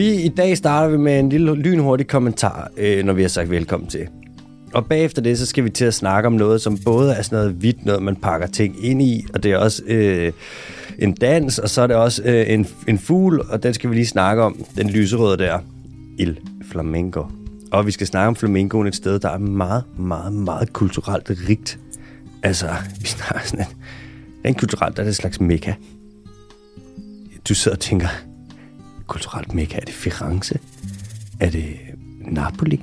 Vi i dag starter vi med en lille lynhurtig kommentar, øh, når vi har sagt velkommen til. Og bagefter det, så skal vi til at snakke om noget, som både er sådan noget hvidt, noget man pakker ting ind i, og det er også øh, en dans, og så er det også øh, en, en fugl, og den skal vi lige snakke om, den lyserøde der, Il Flamenco. Og vi skal snakke om flamencoen et sted, der er meget, meget, meget kulturelt rigt. Altså, vi snakker sådan en, rent kulturelt er det et slags mekka. Du sidder og tænker, kulturelt mekka, er det Firenze? Er det Napoli?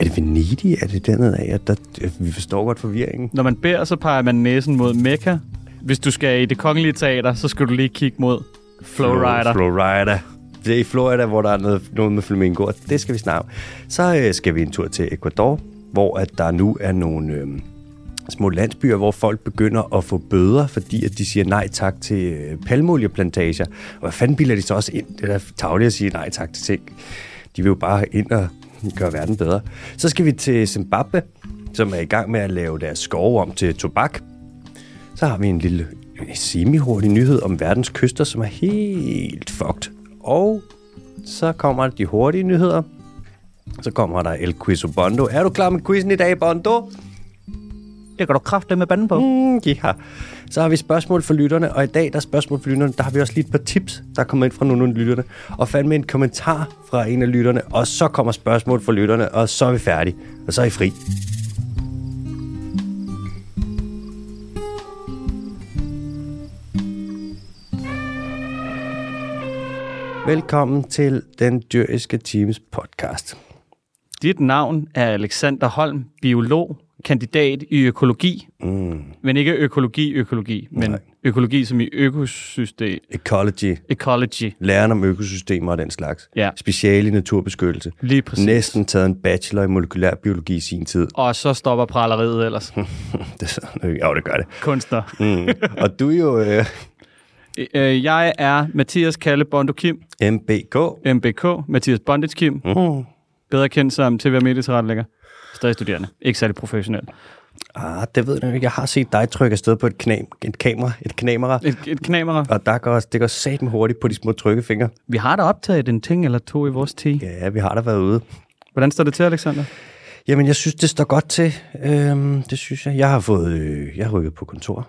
Er det Venedig? Er det dernede af? Der, vi forstår godt forvirringen. Når man beder, så peger man næsen mod Mekka. Hvis du skal i det kongelige teater, så skal du lige kigge mod Flowrider. Flowrider. Det er i Florida, hvor der er noget, noget med flamingo, og det skal vi om. Så øh, skal vi en tur til Ecuador, hvor at der nu er nogle øh, små landsbyer, hvor folk begynder at få bøder, fordi at de siger nej tak til øh, palmolieplantager. Og hvad fanden bilder de så også ind? Det er da tavligt at sige nej tak til ting. De vil jo bare ind og gøre verden bedre. Så skal vi til Zimbabwe, som er i gang med at lave deres skove om til tobak. Så har vi en lille øh, semi-hurtig nyhed om verdens kyster, som er helt fucked. Og så kommer de hurtige nyheder. Så kommer der El Quizo Bondo. Er du klar med quizzen i dag, Bondo? Det kan du kræfte med banden på. Mm, ja. Så har vi spørgsmål for lytterne, og i dag der er spørgsmål for lytterne, der har vi også lige et par tips, der er kommet ind fra nogle af lytterne, og fandt med en kommentar fra en af lytterne, og så kommer spørgsmål fra lytterne, og så er vi færdige, og så er I fri. Velkommen til den dyriske teams podcast. Dit navn er Alexander Holm, biolog, kandidat i økologi. Mm. Men ikke økologi, økologi, men Nej. økologi som i økosystem. Ecology, Ecology. læren om økosystemer og den slags. Ja. Speciale i naturbeskyttelse. Lige præcis. Næsten taget en bachelor i molekylær biologi i sin tid. Og så stopper praleriet ellers. Det er sådan, jo, det gør det. Kunstner. Mm. Og du er jo øh, Øh, Jeg er Mathias Kalle Bondo Kim, MBK. MBK, Mathias Bondage Kim, Mm. bedre kendt som TV- og medietilrettelægger. Stadig studerende. Ikke særlig professionel. Ah, det ved jeg ikke. Jeg har set dig trykke afsted på et, knam, et kamera, et kamera, Et, et knamera. og der går, det går satme hurtigt på de små trykkefingre. Vi har da optaget en ting eller to i vores te. Ja, vi har da været ude. Hvordan står det til, Alexander? Jamen, jeg synes, det står godt til. Øhm, det synes jeg. Jeg har fået, øh, jeg har rykket på kontor.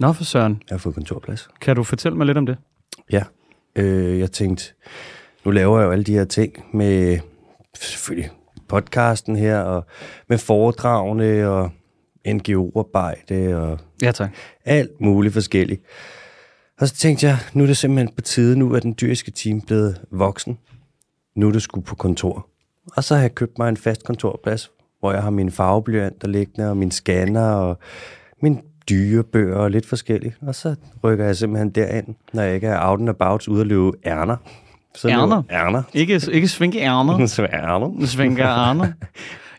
Nå for søren. Jeg har fået kontorplads. Kan du fortælle mig lidt om det? Ja. Øh, jeg tænkte, nu laver jeg jo alle de her ting med selvfølgelig podcasten her, og med foredragene, og NGO-arbejde, og Ja, tak. alt muligt forskelligt. Og så tænkte jeg, nu er det simpelthen på tide, nu er den dyriske team blevet voksen. Nu er det sgu på kontor. Og så har jeg købt mig en fast kontorplads, hvor jeg har min farveblyant der liggende, og min scanner, og min dyrebøger og lidt forskelligt. Og så rykker jeg simpelthen derind, når jeg ikke er out and about ude at løbe ærner. Så Ærner? Ærner. Ikke, ikke svinke ærner. Så ærner. Svinke ærner.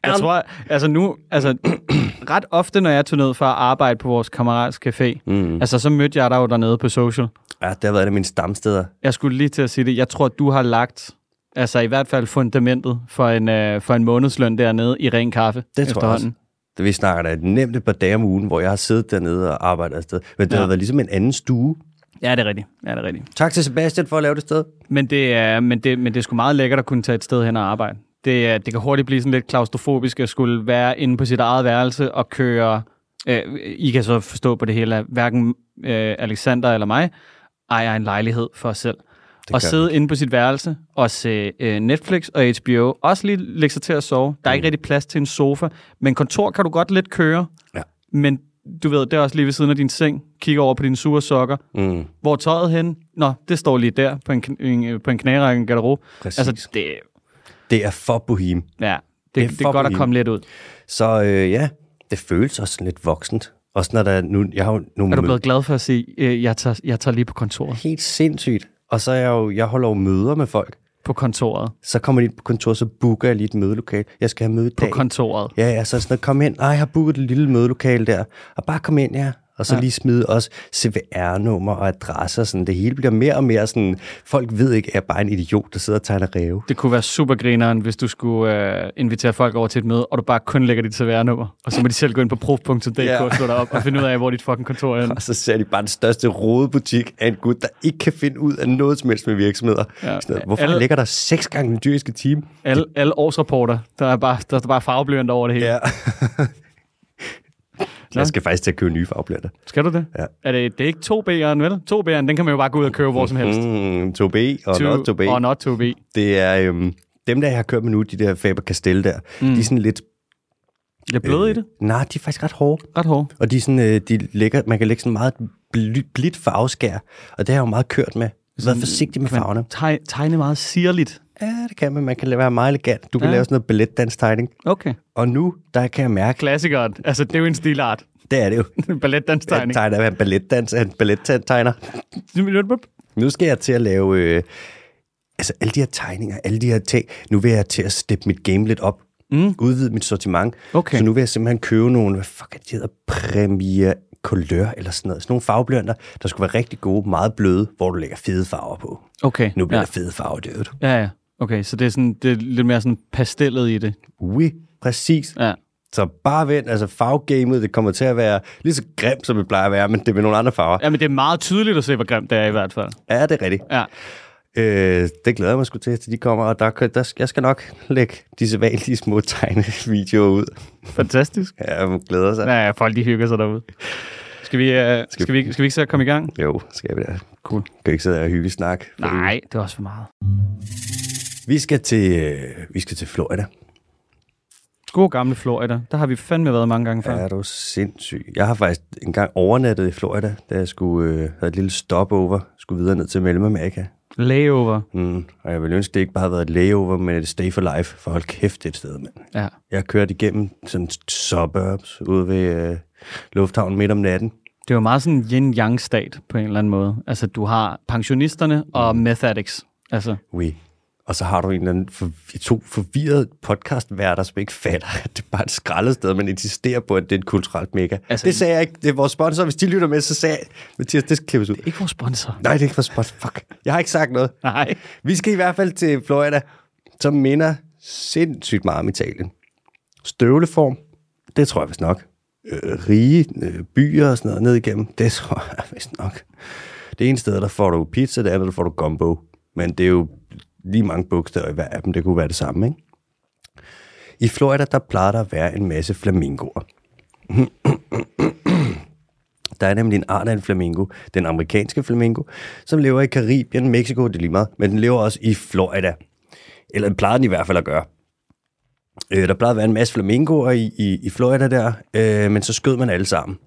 Jeg tror, altså nu, altså ret ofte, når jeg tog ned for at arbejde på vores kammerats café, Mm. altså så mødte jeg dig jo dernede på social. Ja, det har været et af mine stamsteder. Jeg skulle lige til at sige det. Jeg tror, du har lagt, altså i hvert fald fundamentet for en, øh, for en månedsløn dernede i ren kaffe Det tror jeg også. Det vi snakker da nemt et par dage om ugen, hvor jeg har siddet dernede og arbejdet afsted. Men det Ja. har været ligesom en anden stue. Ja, det er rigtigt. Ja, det er rigtigt. Tak til Sebastian for at lave det sted. Men det er, men det, men det er sgu meget lækkert at kunne tage et sted hen og arbejde. Det, er- det kan hurtigt blive sådan lidt klaustrofobisk at skulle være inde på sit eget værelse og køre... Øh, I kan så forstå på det hele, at hverken øh, Alexander eller mig ejer en lejlighed for os selv. Det Og sidde inde på sit værelse og se øh, Netflix og HBO. Også lige lægge sig til at sove. Der er ikke rigtig plads til en sofa. Men kontor kan du godt lidt køre. Ja. Men du ved, det er også lige ved siden af din seng. Kigger over på dine sure sokker. Mm, Hvor er tøjet hen? Nå, det står lige der på en, en, på en knærække, en garderobe. præcis. Altså, det, det er for bohem. ja, det, Det er det, er godt at komme lidt ud. Så øh, ja, det føles også lidt voksent. Også når der er nu, jeg har jo nogle Er du blevet glad for at sige, øh, jeg tager, jeg tager lige på kontoret? helt sindssygt. Og så er jeg jo, jeg holder jo møder med folk. På kontoret. Så kommer de på kontor, så booker jeg lige et mødelokale. Jeg skal have møde i På dag. kontoret. Ja, ja, så sådan noget, kom ind. Ej, jeg har booket et lille mødelokale der. Og bare kom ind, ja. Og så Ja. lige smide også CVR-nummer og adresser. Sådan. Det hele bliver mere og mere sådan, folk ved ikke, at jeg er bare en idiot, der sidder og tegner ræve. Det kunne være super grineren, hvis du skulle øh, invitere folk over til et møde, og du bare kun lægger dit CVR-nummer, og så må de selv gå ind på prof.dk Ja. og slå dig op og finde ud af, hvor dit fucking kontor er. Og så ser de bare den største rodebutik af en gut, der ikke kan finde ud af noget som helst med virksomheder. Ja. Sådan Hvorfor Alle- ligger der seks gange den dyriske time? Alle, alle årsrapporter, der er bare, der er bare farveblyanter over det hele. Ja. jeg skal faktisk til at købe nye farveblyanter. Skal du det? Ja. Er det, det er ikke 2B'eren, vel? 2B'eren, den kan man jo bare gå ud og købe hvor som helst. Mm, 2B og To- not 2B. Og not 2B. Det er øhm, dem, der jeg har kørt med nu, de der Faber-Castell der, mm. de er sådan lidt... Er bløde i det. Nej, de er faktisk ret hårde. Ret hårde. Og de er sådan, øh, de lægger, man kan lægge sådan meget bly- blidt farveskær, og det har jeg jo meget kørt med. Vær forsigtig med farverne. tegne meget sirligt. Ja, det kan man. Man kan være meget elegant. Du kan Ja. lave sådan noget balletdanstegning. Okay. Og nu, der kan jeg mærke, Klassikeren. Altså, det er jo en stilart. det er det jo. En balletdanstegning. Jeg tegner en balletdans, en ballettegner. Nu skal jeg til at lave... Øh, altså, alle de her tegninger, alle de her ting. Nu vil jeg til at steppe mit game lidt op. Mm. Udvide mit sortiment. Okay. Så nu vil jeg simpelthen købe nogle, hvad fuck er det, de hedder? Premier Couleur eller sådan noget. Sådan nogle farveblyanter, der skulle være rigtig gode, meget bløde, hvor du lægger fede farver på. Okay. Nu bliver ja. der fede farver, du. Ja, ja. Okay, så det er, sådan, det er lidt mere sådan pastellet i det. Oui, præcis. Ja. Så bare vent, altså farvegamet, det kommer til at være lige så grimt, som det plejer at være, men det er med nogle andre farver. ja, men det er meget tydeligt at se, hvor grimt det er i hvert fald. Ja, det er rigtigt. Ja. Øh, det glæder jeg mig sgu til, til de kommer, og der, der, jeg skal nok lægge disse vanlige små tegnevideoer ud. Fantastisk. Ja, jeg glæder sig. Ja, folk de hygger sig derude. Skal vi, uh, skal, vi, skal vi ikke så komme i gang? Jo, skal vi da. Cool. Kan ikke sidde og hygge snak. Nej, det er også for meget. Vi skal til, øh, vi skal til Florida. God gamle Florida. Der har vi fandme været mange gange før. Er du sindssyg? Jeg har faktisk engang overnattet i Florida, da jeg skulle øh, have et lille stopover, skulle videre ned til Mellemamerika. Layover. Mm, og jeg ville ønske, det ikke bare havde været et layover, men et stay for life, for hold kæft, det er et sted, mand. Ja. Jeg har kørt igennem sådan suburbs ude ved øh, lufthavnen midt om natten. Det er jo meget sådan en yin-yang-stat på en eller anden måde. Altså, du har pensionisterne og meth addicts. Altså, Oui. Og så har du en eller anden for, to forvirrede podcastværter, som ikke fatter, at det er bare et skraldested, men insisterer på, at det er et kulturelt mega. Altså- det sagde jeg ikke. Det er vores sponsor. Hvis de lytter med, så sagde jeg, Mathias, det skal klippes ud. ikke vores sponsor. Nej, det er ikke vores sponsor. Fuck. Jeg har ikke sagt noget. Nej. Vi skal i hvert fald til Florida, som minder sindssygt meget om Italien. Støvleform, det tror jeg vist nok. Øh, rige øh, byer og sådan noget ned igennem, det tror jeg vist nok. Det ene sted, der får du pizza, det andet, der får du gumbo. Men det er jo lige mange bogstaver i hver af dem, det kunne være det samme, ikke? I Florida, der plejer der at være en masse flamingoer. Der er nemlig en art af en flamingo, den amerikanske flamingo, som lever i Karibien, Mexico, det er lige meget, men den lever også i Florida. Eller det plejer den i hvert fald at gøre. Øh, der plejede at være en masse flamingoer i, i, i Florida der, øh, men så skød man alle sammen.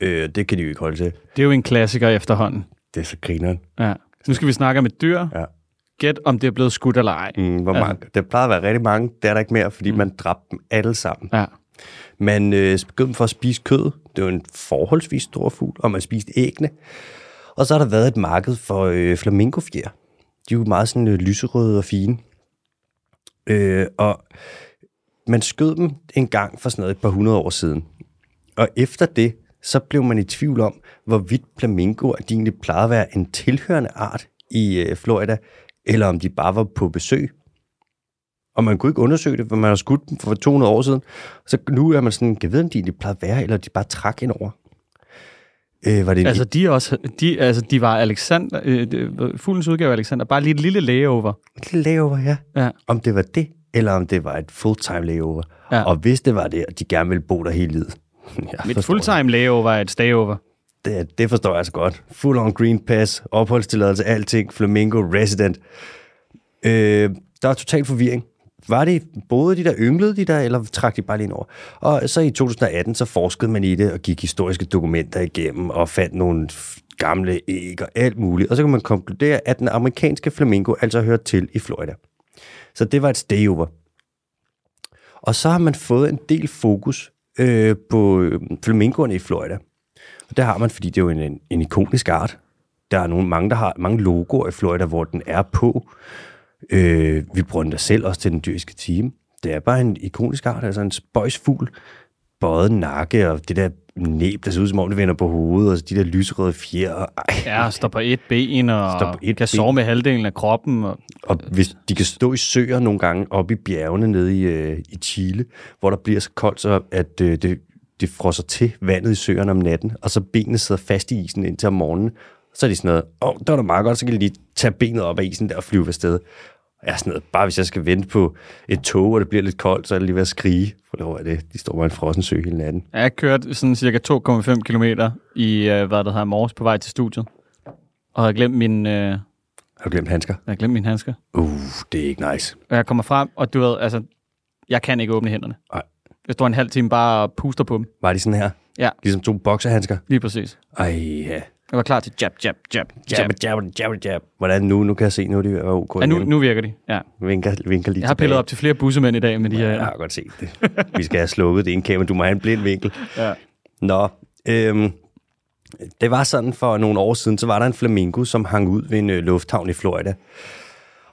Øh, det kan de jo ikke holde til. Det er jo en klassiker efterhånden. Det er så grineren. Ja. Nu skal vi snakke om et dyr. Ja. Gæt, om det er blevet skudt eller ej. Mm, hvor Altså. mange, det plejede at være rigtig mange, det er der ikke mere, fordi mm. man dræbte dem alle sammen. Ja. Man øh, begyndte for at spise kød. Det var en forholdsvis stor fugl, og man spiste æggene. Og så har der været et marked for øh, flamingofjer. De er jo meget sådan øh, lyserøde og fine. Øh, og man skød dem en gang for sådan noget et par hundrede år siden. Og efter det, så blev man i tvivl om, hvorvidt flamingoer de egentlig plejede at være en tilhørende art i øh, Florida, eller om de bare var på besøg. Og man kunne ikke undersøge det, for man har skudt dem for 200 år siden. Så nu er man sådan, jeg ved, om de egentlig plejede at være, eller de bare trak ind over. Øh, var det en Altså, de, også, de, altså, de var Alexander, øh, det- fuglens udgave af Alexander, bare lige et lille layover. et lille layover, ja. Ja. Om det var det, eller om det var et fulltime layover. Ja. Og hvis det var det, og de gerne ville bo der hele livet. Jeg Mit fulltime layover er et stayover. Det, det forstår jeg altså godt. Full on green pass, opholdstilladelse, alting, flamingo, resident. Øh, der er total forvirring. Var det, både de der, ynglede de der, eller trak de bare lige ind over? Og så i 2018, så forskede man i det, og gik historiske dokumenter igennem, og fandt nogle gamle æg og alt muligt. Og så kan man konkludere, at den amerikanske flamingo altså hører til i Florida. Så det var et stayover. Og så har man fået en del fokus øh, på øh, flamingoerne i Florida. Og det har man, fordi det er jo en, en, en ikonisk art. Der er nogle, mange, der har mange logoer i Florida, hvor den er på. Øh, vi bruger den selv også til den dyriske time. Det er bare en ikonisk art, altså en spøjsfugl. bøjet nakke, og det der næb, der ser ud som om det vender på hovedet, og de der lysrøde fjer. Og, ej. Ja, står på et ben, og Står på et kan ben. sove med halvdelen af kroppen. Og, Og hvis de kan stå i søer nogle gange oppe i bjergene nede i, øh, i Chile, hvor der bliver så koldt, så at øh, det, det frosser til vandet i søerne om natten, og så benene sidder fast i isen indtil om morgenen. Så er de sådan noget, åh, oh, det var da meget godt, så kan de lige tage benet op af isen der og flyve afsted. Jeg er sådan noget, bare hvis jeg skal vente på et tog, og det bliver lidt koldt, så er det lige ved at skrige. For hvor er det, de står bare i en frossen sø hele natten. jeg har kørt sådan cirka 2,5 km i, øh, hvad der hedder, morges på vej til studiet. Og havde glemt min, øh, jeg Har du glemt handsker? havde glemt mine handsker. Uh, det er ikke nice. Og jeg kommer frem, og du ved, altså, jeg kan ikke åbne hænderne. Nej. Jeg står en halv time bare og puster på dem. Var de sådan her? Ja, Ligesom to bokserhandsker? lige præcis. Ej, ja. Jeg var klar til jab, jab, jab, jab. Jab, jab, jab, jab. Hvordan nu? Nu kan jeg se, nu er de ok Ja, nu, nu virker de. Ja. Vinker, vinker lige Jeg har pillet tilbage. op til flere bussemænd i dag med de her. Jeg har godt set det. Vi skal have slukket det ene kamera. Du må have en blind vinkel. Ja. Nå, øhm, det var sådan for nogle år siden, så var der en flamingo, som hang ud ved en øh, lufthavn i Florida.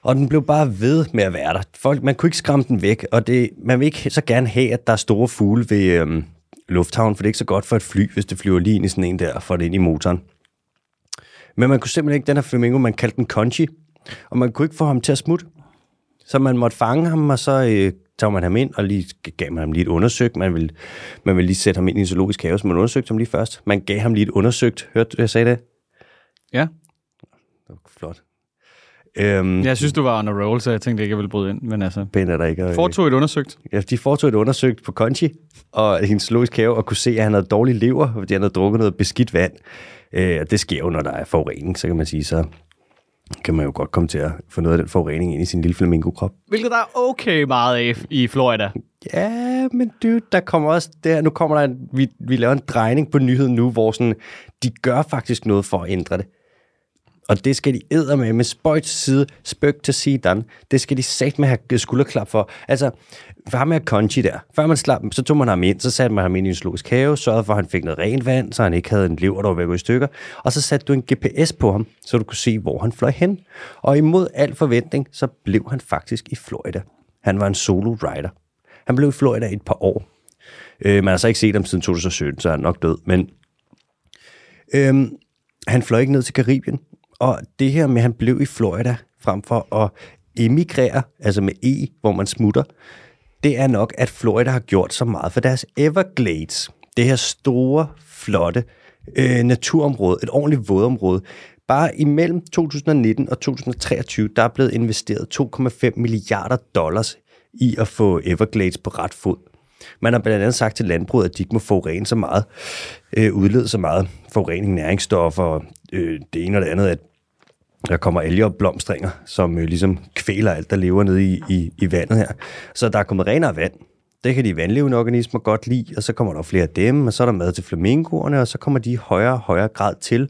Og den blev bare ved med at være der. Folk, man kunne ikke skræmme den væk, og det, man vil ikke så gerne have, at der er store fugle ved øhm, lufthavnen, for det er ikke så godt for et fly, hvis det flyver lige ind i sådan en der, og får det ind i motoren. Men man kunne simpelthen ikke, den her flamingo, man kaldte den Conchi, og man kunne ikke få ham til at smutte. Så man måtte fange ham, og så øh, tog man ham ind, og lige gav man ham lige et undersøgt. Man ville, man ville lige sætte ham ind i en zoologisk have, så man undersøgte ham lige først. Man gav ham lige et undersøgt. Hørte du, jeg sagde det? ja. Øhm. Jeg synes, du var on a roll, så jeg tænkte ikke, jeg ville bryde ind. Men altså, Pænt er der ikke. Og, foretog et undersøgt. ja, de foretog et undersøgt på Conchi, og hendes zoologisk have, og kunne se, at han havde dårlig lever, fordi han havde drukket noget beskidt vand. Øh, og det sker jo, når der er forurening, så kan man sige, så kan man jo godt komme til at få noget af den forurening ind i sin lille flamingo-krop. Hvilket der er okay meget af i Florida. Ja, men dude, der kommer også der, nu kommer der en, vi, vi laver en drejning på nyheden nu, hvor sådan, de gør faktisk noget for at ændre det. Og det skal de æder med, med spøj til side, spøg til sidan. Det skal de sagt med at have skulderklap for. Altså, for ham med Conchi der, før man slap, så tog man ham ind, så satte man ham ind i en zoologisk have, sørgede for, at han fik noget rent vand, så han ikke havde en lever, der var ved at gå i stykker. Og så satte du en GPS på ham, så du kunne se, hvor han fløj hen. Og imod al forventning, så blev han faktisk i Florida. Han var en solo rider. Han blev i Florida i et par år. Øh, man har så ikke set ham siden 2017, så er han nok død. Men øh, han fløj ikke ned til Karibien. Og det her med, at han blev i Florida, frem for at emigrere, altså med E, hvor man smutter, det er nok, at Florida har gjort så meget for deres Everglades. Det her store, flotte øh, naturområde, et ordentligt vådområde. Bare imellem 2019 og 2023, der er blevet investeret 2,5 milliarder dollars i at få Everglades på ret fod. Man har blandt andet sagt til landbruget, at de ikke må forurene så meget, øh, udlede så meget forurening, næringsstoffer, og, øh, det ene og det andet, at der kommer alger og blomstringer, som øh, ligesom kvæler alt, der lever nede i, i, i vandet her. Så der er kommet renere vand. Det kan de vandlevende organismer godt lide, og så kommer der flere af dem, og så er der mad til flamingoerne, og så kommer de i højere og højere grad til.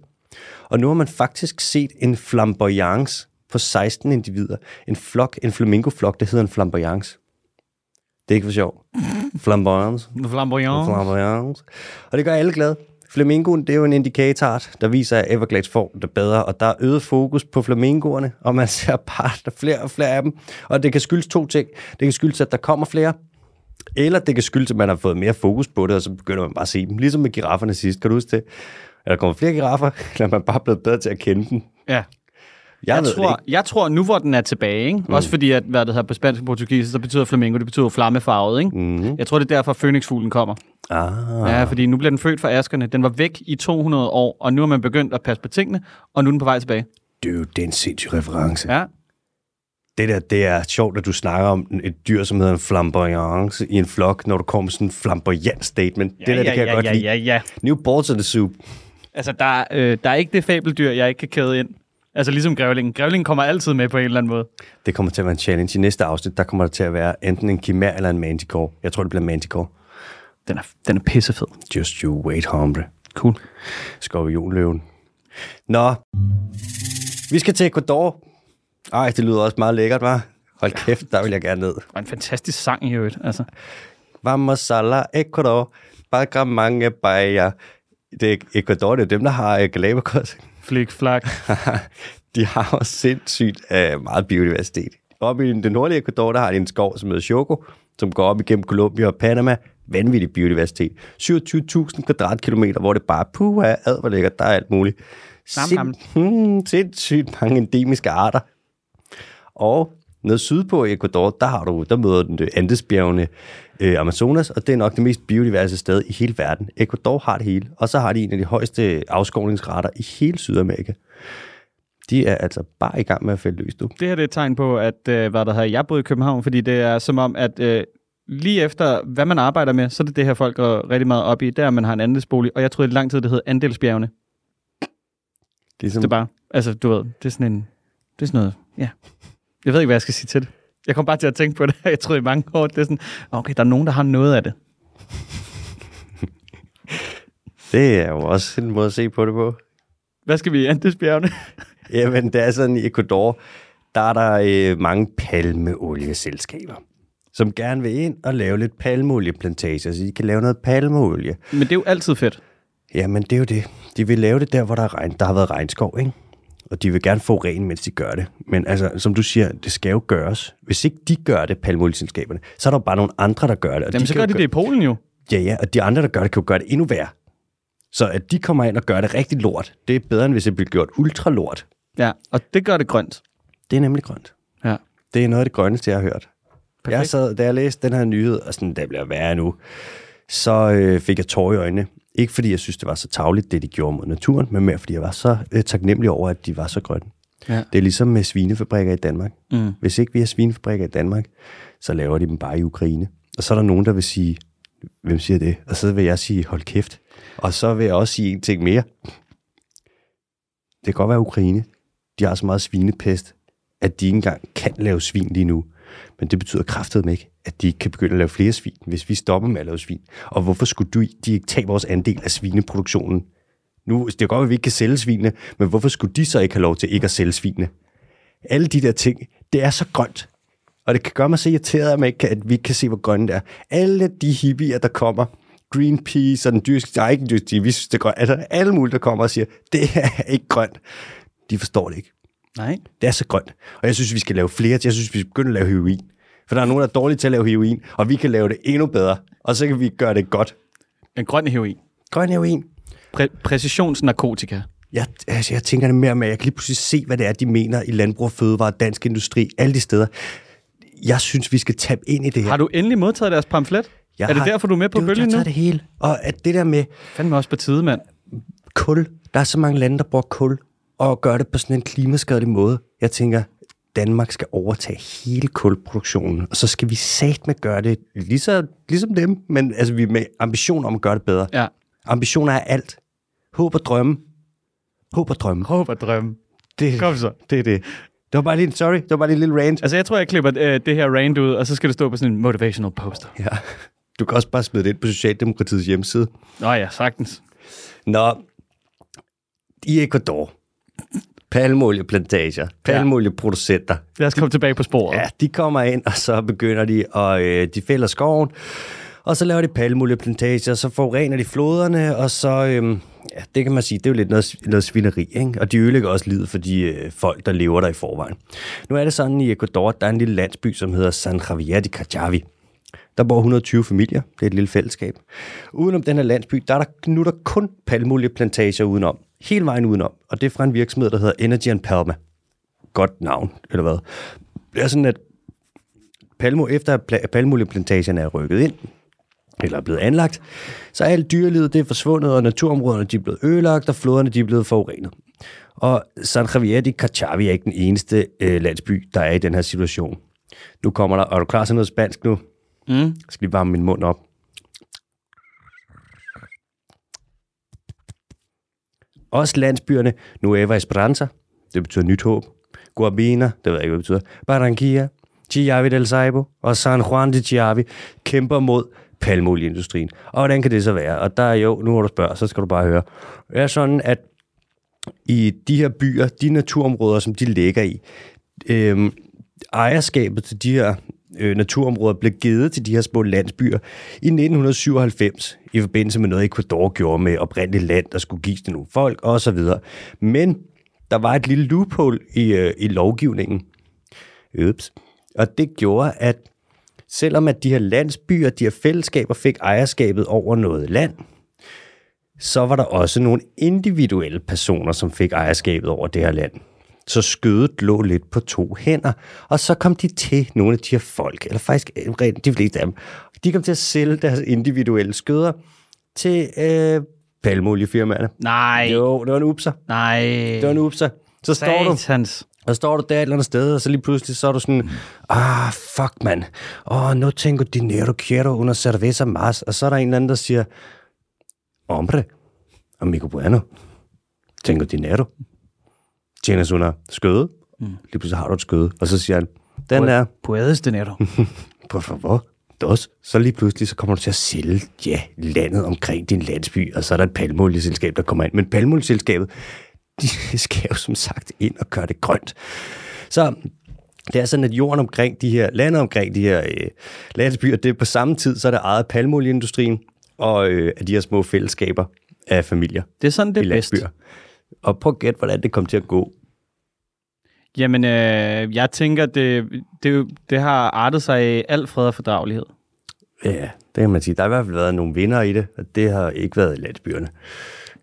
Og nu har man faktisk set en flamboyance på 16 individer. En flok, en flamingoflok, det hedder en flamboyance. Det er ikke for sjov. Flamboyance. Flamboyant. Flamboyance. Og det gør alle glade. Flamingoen, det er jo en indikator, der viser, at Everglades får det bedre, og der er øget fokus på flamingoerne, og man ser bare, der er flere og flere af dem. Og det kan skyldes to ting. Det kan skyldes, at der kommer flere, eller det kan skyldes, at man har fået mere fokus på det, og så begynder man bare at se dem. Ligesom med girafferne sidst, kan du huske det? Er der kommer flere giraffer, eller er man bare blevet bedre til at kende dem? Ja. Jeg, Jeg, tror, det jeg tror, nu hvor den er tilbage, ikke? Mm. også fordi, at hvad det hedder på spansk og portugisisk, så betyder flamingo, det betyder flammefarvet. Ikke? Mm. Jeg tror, det er derfor, Phoenixfuglen kommer. Ah. Ja, fordi nu bliver den født fra askerne. Den var væk i 200 år, og nu er man begyndt at passe på tingene, og nu er den på vej tilbage. Dude, det er en sindssyg reference. Ja. Det der, det er sjovt, at du snakker om et dyr, som hedder en flamboyance i en flok, når du kommer med sådan en flamboyant statement. Ja, det der, det ja, kan jeg ja, godt ja, lide. ja, ja. New balls in the soup. Altså, der, er, øh, der er ikke det fabeldyr, jeg ikke kan kæde ind. Altså, ligesom grævlingen. Grævlingen kommer altid med på en eller anden måde. Det kommer til at være en challenge. I næste afsnit, der kommer der til at være enten en chimær eller en manticore. Jeg tror, det bliver manticore. Den er, den er pissefed. Just you wait, hombre. Cool. Skorpionløven. Nå, vi skal til Ecuador. Ej, det lyder også meget lækkert, var. Hold kæft, der vil jeg gerne ned. Og en fantastisk sang i øvrigt. Altså. Vamos a la Ecuador, bagra mange bajer. Det er Ecuador, det er dem, der har øh, Galapagos. Flik, flak. de har også sindssygt uh, meget biodiversitet. Oppe i det nordlige Ecuador, der har de en skov, som hedder Choco. som går op igennem Colombia og Panama. Vanvittig biodiversitet. 27.000 kvadratkilometer, hvor det bare puha, ad hvor lækkert, der er alt muligt. Sam, hmm, sindssygt mange endemiske arter. Og nede sydpå i Ecuador, der, har du, der møder den Andesbjergene øh, Amazonas, og det er nok det mest biodiverse sted i hele verden. Ecuador har det hele, og så har de en af de højeste afskovningsrater i hele Sydamerika. De er altså bare i gang med at fælde løs nu. Det her det er et tegn på, at øh, hvad der hedder, jeg boede i København, fordi det er som om, at øh, lige efter, hvad man arbejder med, så er det det her, folk går rigtig meget op i. Der man har en andelsbolig, og jeg troede i lang tid, det hed Andelsbjergene. Ligesom, Det er bare, altså du ved, det er sådan en, det er sådan noget, ja. Jeg ved ikke, hvad jeg skal sige til det. Jeg kom bare til at tænke på det, jeg troede i mange år, det er sådan, okay, der er nogen, der har noget af det. det er jo også en måde at se på det på. Hvad skal vi i Andelsbjergene? Jamen, det er sådan i Ecuador, der er der øh, mange palmeolieselskaber, som gerne vil ind og lave lidt palmeolieplantager, så de kan lave noget palmeolie. Men det er jo altid fedt. Jamen, det er jo det. De vil lave det der, hvor der, er regn, der har været regnskov, ikke? Og de vil gerne få ren, mens de gør det. Men altså, som du siger, det skal jo gøres. Hvis ikke de gør det, palmeolieselskaberne, så er der jo bare nogle andre, der gør det. Og Jamen, så kan gør de det i Polen jo. Ja, ja, og de andre, der gør det, kan jo gøre det endnu værre. Så at de kommer ind og gør det rigtig lort, det er bedre, end hvis det bliver gjort ultra lort. Ja, og det gør det grønt. Det er nemlig grønt. Ja. Det er noget af det grønneste, jeg har hørt. Perfekt. Jeg sad, da jeg læste den her nyhed, og sådan, der bliver værre nu, så øh, fik jeg tårer i øjnene. Ikke fordi jeg synes, det var så tavligt, det de gjorde mod naturen, men mere fordi jeg var så øh, taknemmelig over, at de var så grønne. Ja. Det er ligesom med svinefabrikker i Danmark. Mm. Hvis ikke vi har svinefabrikker i Danmark, så laver de dem bare i Ukraine. Og så er der nogen, der vil sige, hvem siger det? Og så vil jeg sige, hold kæft. Og så vil jeg også sige en ting mere. Det kan godt være Ukraine. De har så meget svinepest, at de ikke engang kan lave svin lige nu. Men det betyder kraftedeme ikke, at de ikke kan begynde at lave flere svin, hvis vi stopper med at lave svin. Og hvorfor skulle du, de ikke tage vores andel af svineproduktionen? Nu, det er godt, at vi ikke kan sælge svinene, men hvorfor skulle de så ikke have lov til ikke at sælge svinene? Alle de der ting, det er så grønt. Og det kan gøre mig så irriteret, at, man ikke kan, at vi ikke kan se, hvor grønne det er. Alle de hippier, der kommer, Greenpeace og den dyrske, der er ikke en dyrske, vi synes, det er grønt. Altså alle mulige, der kommer og siger, det er ikke grønt. De forstår det ikke. Nej. Det er så grønt. Og jeg synes, vi skal lave flere. Jeg synes, vi skal begynde at lave heroin. For der er nogen, der er dårlige til at lave heroin, og vi kan lave det endnu bedre. Og så kan vi gøre det godt. En grøn heroin. Grøn heroin. Præ- præcisionsnarkotika. Jeg, altså, jeg tænker det mere med, at jeg kan lige pludselig se, hvad det er, de mener i landbrug og fødevare, dansk industri, alle de steder. Jeg synes, vi skal tabe ind i det her. Har du endelig modtaget deres pamflet? jeg er det har- derfor, du er med på Du, bølgen Jeg nu? tager det hele. Og at det der med Fandme også på tide, mand. kul, der er så mange lande, der bruger kul, og gør det på sådan en klimaskadelig måde. Jeg tænker, Danmark skal overtage hele kulproduktionen, og så skal vi sat med gøre det lige så, ligesom dem, men altså vi er med ambition om at gøre det bedre. Ja. Ambitioner er alt. Håb og drømme. Håb og drømme. Håb og drømme. Det, Kom så. det er det. Det var bare lige en, sorry, det var bare lige en lille rant. Altså, jeg tror, jeg klipper øh, det her rant ud, og så skal det stå på sådan en motivational poster. Ja. Du kan også bare smide det ind på Socialdemokratiets hjemmeside. Nå ja, sagtens. Nå, i Ecuador, palmolieplantager, palmolieproducenter, Lad os komme tilbage på sporet. Ja, de kommer ind, og så begynder de, og øh, de fælder skoven, og så laver de palmolieplantager, så forurener de floderne, og så, øh, ja, det kan man sige, det er jo lidt noget, noget svineri, ikke? og de ødelægger også livet for de øh, folk, der lever der i forvejen. Nu er det sådan i Ecuador, der er en lille landsby, som hedder San Javier de Cajavi. Der bor 120 familier, det er et lille fællesskab. Udenom den her landsby, der er der, nu der kun palmolieplantager udenom. Hele vejen udenom, og det er fra en virksomhed, der hedder Energy and Palma. Godt navn, eller hvad. Det er sådan, at palmo, efter at palmolieplantagen er rykket ind, eller er blevet anlagt, så er alt dyrelivet det er forsvundet, og naturområderne de er blevet ødelagt, og floderne de er blevet forurenet. Og San Javier de Cachavi er ikke den eneste øh, landsby, der er i den her situation. Nu kommer der, og er du klar til noget spansk nu? Mm. Jeg skal lige varme min mund op. Også landsbyerne Nueva Esperanza, det betyder nyt håb. Guabina, det ved jeg ikke, hvad det betyder. Barranquilla, Chiavi del Saibo og San Juan de Chiavi kæmper mod palmolieindustrien. Og hvordan kan det så være? Og der er jo, nu hvor du spørger, så skal du bare høre. Det er sådan, at i de her byer, de naturområder, som de ligger i, øhm, ejerskabet til de her øh, naturområder blev givet til de her små landsbyer i 1997 i forbindelse med noget, Ecuador gjorde med oprindeligt land, der skulle gives til nogle folk osv. Men der var et lille loophole i, øh, i lovgivningen. Ups. Og det gjorde, at selvom at de her landsbyer, de her fællesskaber fik ejerskabet over noget land, så var der også nogle individuelle personer, som fik ejerskabet over det her land. Så skødet lå lidt på to hænder, og så kom de til nogle af de her folk, eller faktisk øh, de fleste af dem, de kom til at sælge deres individuelle skøder til øh, palmoliefirmaerne. Nej. Jo, det var en upser. Nej. Det var en upser. Så står du, Satans. og står du der et eller andet sted, og så lige pludselig så er du sådan, ah, fuck man, oh, no tengo dinero, quiero una cerveza más. Og så er der en eller anden, der siger, hombre, amigo bueno, tengo dinero. Tjenes una skøde. Mm. Lige pludselig har du et skøde. Og så siger han, den er, Puedes dinero. por favor, dos. Så lige pludselig, så kommer du til at sælge, ja, landet omkring din landsby, og så er der et palmolieselskab, der kommer ind. Men palmolieselskabet, de skal jo som sagt ind og gøre det grønt. Så det er sådan, at jorden omkring de her, landet omkring de her øh, landsbyer, det er på samme tid, så er det ejet palmolieindustrien og øh, af de her små fællesskaber af familier Det er sådan, det er bedst. Og prøv at gætte, hvordan det kom til at gå. Jamen, øh, jeg tænker, det, det, det har artet sig i al fred og fordragelighed. Ja, det kan man sige. Der har i hvert fald været nogle vinder i det, og det har ikke været i landsbyerne.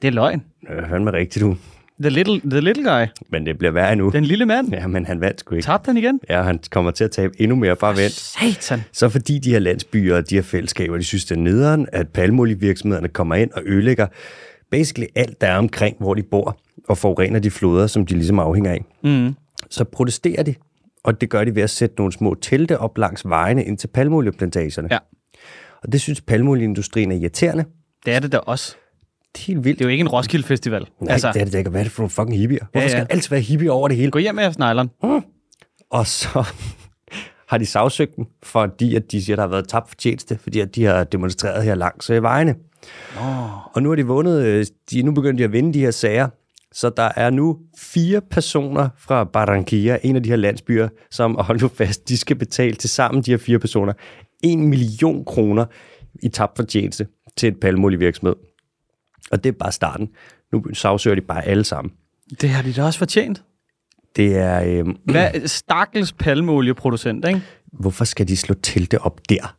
Det er løgn. Det er fandme rigtigt, du. The little, the little guy. Men det bliver værre nu. Den lille mand. Ja, men han vandt sgu ikke. Tabte han igen? Ja, han kommer til at tabe endnu mere. Bare vent. Satan. Så fordi de her landsbyer og de her fællesskaber, de synes, det er nederen, at palmolievirksomhederne kommer ind og ødelægger basically alt, der er omkring, hvor de bor, og forurener de floder, som de ligesom afhænger af. Mm. Så protesterer de, og det gør de ved at sætte nogle små telte op langs vejene ind til palmolieplantagerne. Ja. Og det synes palmolieindustrien er irriterende. Det er det da også. Det er helt vildt. Det er jo ikke en Roskilde Festival. Nej, altså, det er det ikke. Hvad er det for nogle fucking hippier? Hvorfor Ja, ja, skal der altid være hippie over det hele? Gå hjem med snegleren. Og så har de sagsøgt dem, fordi at de siger, at der har været tabt fortjeneste, fordi at de har demonstreret her langs øh, vejene. Oh. Og nu har de vundet, øh, de nu begyndt de at vinde de her sager, så der er nu fire personer fra Barranquilla, en af de her landsbyer, som, og hold nu fast, de skal betale til sammen, de her fire personer, en million kroner i tabt fortjeneste til et palmolievirksomhed. Og det er bare starten. Nu sagsøger de bare alle sammen. Det har de da også fortjent. Det er, øh, Hvad, stakkels palmeolieproducent, ikke? hvorfor skal de slå til det op der?